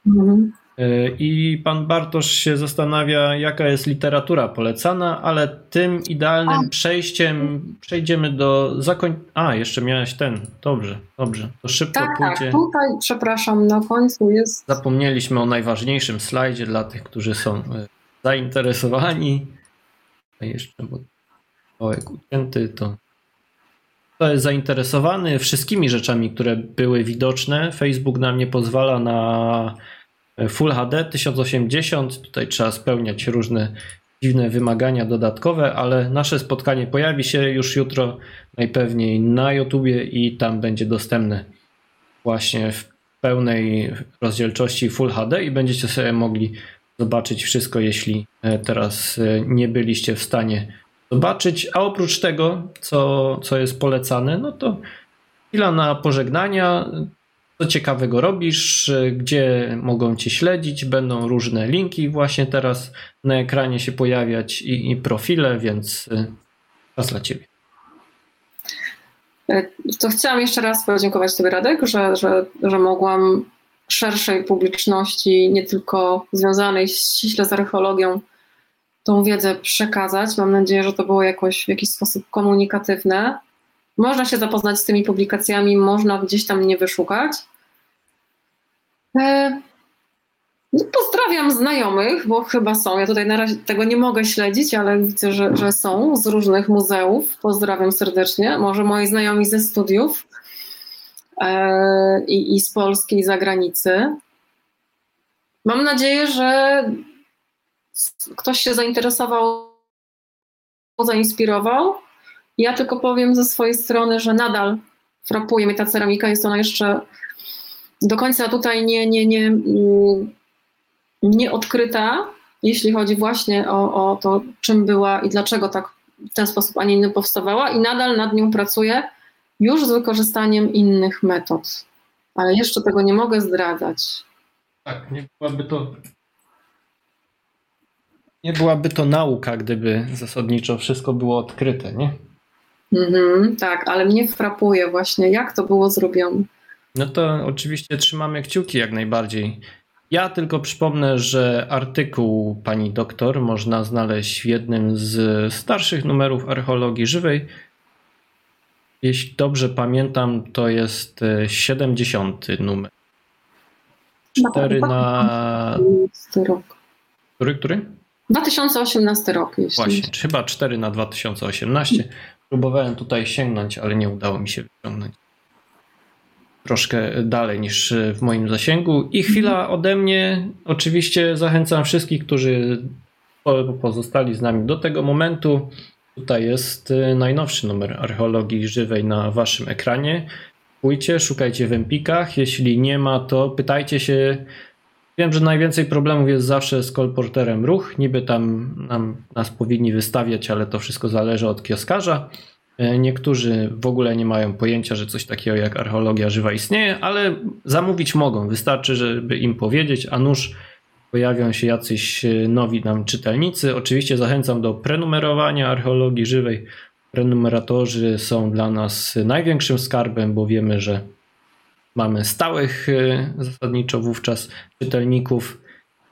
Mm -hmm. E, I pan Bartosz się zastanawia, jaka jest literatura polecana, ale tym idealnym A. przejściem przejdziemy do zakończenia. A, jeszcze miałeś ten. Dobrze, dobrze. To szybko
tak,
pójdzie.
Tak, tutaj, przepraszam, na końcu jest.
Zapomnieliśmy o najważniejszym slajdzie dla tych, którzy są e, zainteresowani. A jeszcze, bo kawałek ucięty, to. To jest zainteresowany wszystkimi rzeczami, które były widoczne. Facebook nam nie pozwala na Full HD 1080. Tutaj trzeba spełniać różne dziwne wymagania dodatkowe, ale nasze spotkanie pojawi się już jutro najpewniej na YouTubie i tam będzie dostępne właśnie w pełnej rozdzielczości Full HD i będziecie sobie mogli zobaczyć wszystko, jeśli e, teraz e, nie byliście w stanie zobaczyć. A oprócz tego, co, co jest polecane, no to chwila na pożegnania co ciekawego robisz, gdzie mogą cię śledzić. Będą różne linki właśnie teraz na ekranie się pojawiać i, i profile, więc y, czas dla ciebie.
to chciałam jeszcze raz podziękować Tobie, Radek, że, że, że mogłam szerszej publiczności, nie tylko związanej ściśle z archeologią, tą wiedzę przekazać. Mam nadzieję, że to było jakoś w jakiś sposób komunikatywne. Można się zapoznać z tymi publikacjami, można gdzieś tam mnie wyszukać. E, no, pozdrawiam znajomych, bo chyba są. Ja tutaj na razie tego nie mogę śledzić, ale widzę, że, że są z różnych muzeów. Pozdrawiam serdecznie. Może moi znajomi ze studiów e, i, i z Polski, i zagranicy. Mam nadzieję, że ktoś się zainteresował, zainspirował. Ja tylko powiem ze swojej strony, że nadal frapuje mnie ta ceramika. Jest ona jeszcze do końca tutaj nie, nie, nie, nie odkryta, jeśli chodzi właśnie o, o to, czym była i dlaczego tak w ten sposób, a nie inny powstawała, i nadal nad nią pracuję już z wykorzystaniem innych metod. Ale jeszcze tego nie mogę zdradzać.
Tak, nie byłaby to nie byłaby to nauka, gdyby zasadniczo wszystko było odkryte, nie?
Mhm, tak, ale mnie frapuje właśnie, jak to było zrobione.
No to oczywiście trzymamy kciuki jak najbardziej. Ja tylko przypomnę, że artykuł pani doktor można znaleźć w jednym z starszych numerów archeologii żywej. Jeśli dobrze pamiętam, to jest 70 numer. 4 na. Który, który?
2018 rok.
Jeśli Właśnie, chyba 4 na 2018. Próbowałem tutaj sięgnąć, ale nie udało mi się wyciągnąć troszkę dalej niż w moim zasięgu. I chwila ode mnie. Oczywiście zachęcam wszystkich, którzy pozostali z nami do tego momentu. Tutaj jest y, najnowszy numer archeologii żywej na waszym ekranie. Pójdźcie, szukajcie w Empikach. Jeśli nie ma, to pytajcie się. Wiem, że najwięcej problemów jest zawsze z kolporterem ruch. Niby tam nam, nas powinni wystawiać, ale to wszystko zależy od kioskarza. E, niektórzy w ogóle nie mają pojęcia, że coś takiego jak archeologia żywa istnieje, ale zamówić mogą. Wystarczy, żeby im powiedzieć, a nuż pojawią się jacyś e, nowi nam czytelnicy. Oczywiście zachęcam do prenumerowania archeologii żywej. Prenumeratorzy są dla nas największym skarbem, bo wiemy, że mamy stałych e, zasadniczo wówczas czytelników.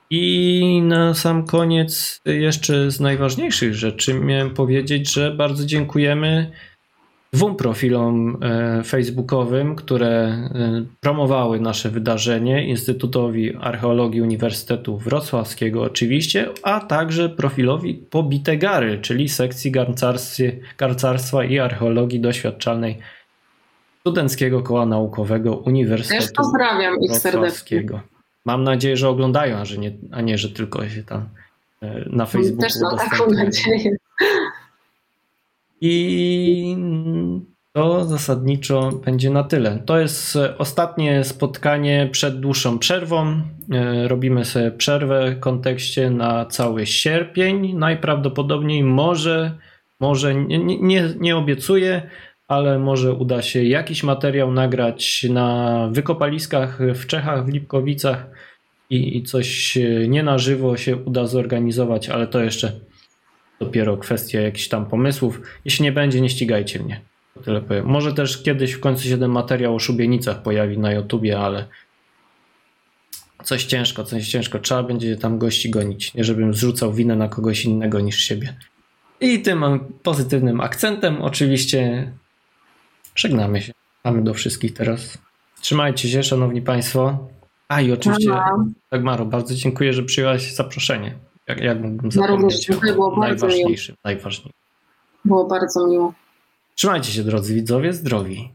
I na sam koniec jeszcze z najważniejszych rzeczy miałem powiedzieć, że bardzo dziękujemy dwóm profilom e, facebookowym, które promowały nasze wydarzenie, Instytutowi Archeologii Uniwersytetu Wrocławskiego oczywiście, a także profilowi Pobite Gary, czyli sekcji garcarstwa i archeologii doświadczalnej Studenckiego Koła Naukowego Uniwersytetu Też pozdrawiam ich serdecznie. Mam nadzieję, że oglądają, a, że nie, a nie, że tylko się tam e, na Facebooku Też mam taką nadzieję. I to zasadniczo będzie na tyle. To jest ostatnie spotkanie przed dłuższą przerwą. E, robimy sobie przerwę w kontekście na cały sierpień. Najprawdopodobniej może, może nie, nie, nie obiecuję, ale może uda się jakiś materiał nagrać na wykopaliskach w Czechach, w Lipkowicach i, i coś nie na żywo się uda zorganizować, ale to jeszcze dopiero kwestia jakichś tam pomysłów. Jeśli nie będzie, nie ścigajcie mnie. Tyle powiem. Może też kiedyś w końcu się ten materiał o szubienicach pojawi na YouTubie, ale coś ciężko, coś ciężko. Trzeba będzie tam gości gonić. Nie żebym zrzucał winę na kogoś innego niż siebie. I tym pozytywnym akcentem oczywiście żegnamy się. Mamy do wszystkich teraz. Trzymajcie się, szanowni państwo. A i oczywiście, tak Maro, bardzo dziękuję, że przyjęłaś zaproszenie. Jak, jak mógłbym zapomnieć było najważniejszym, najważniejszym.
Było bardzo miło.
Trzymajcie się, drodzy widzowie, zdrowi.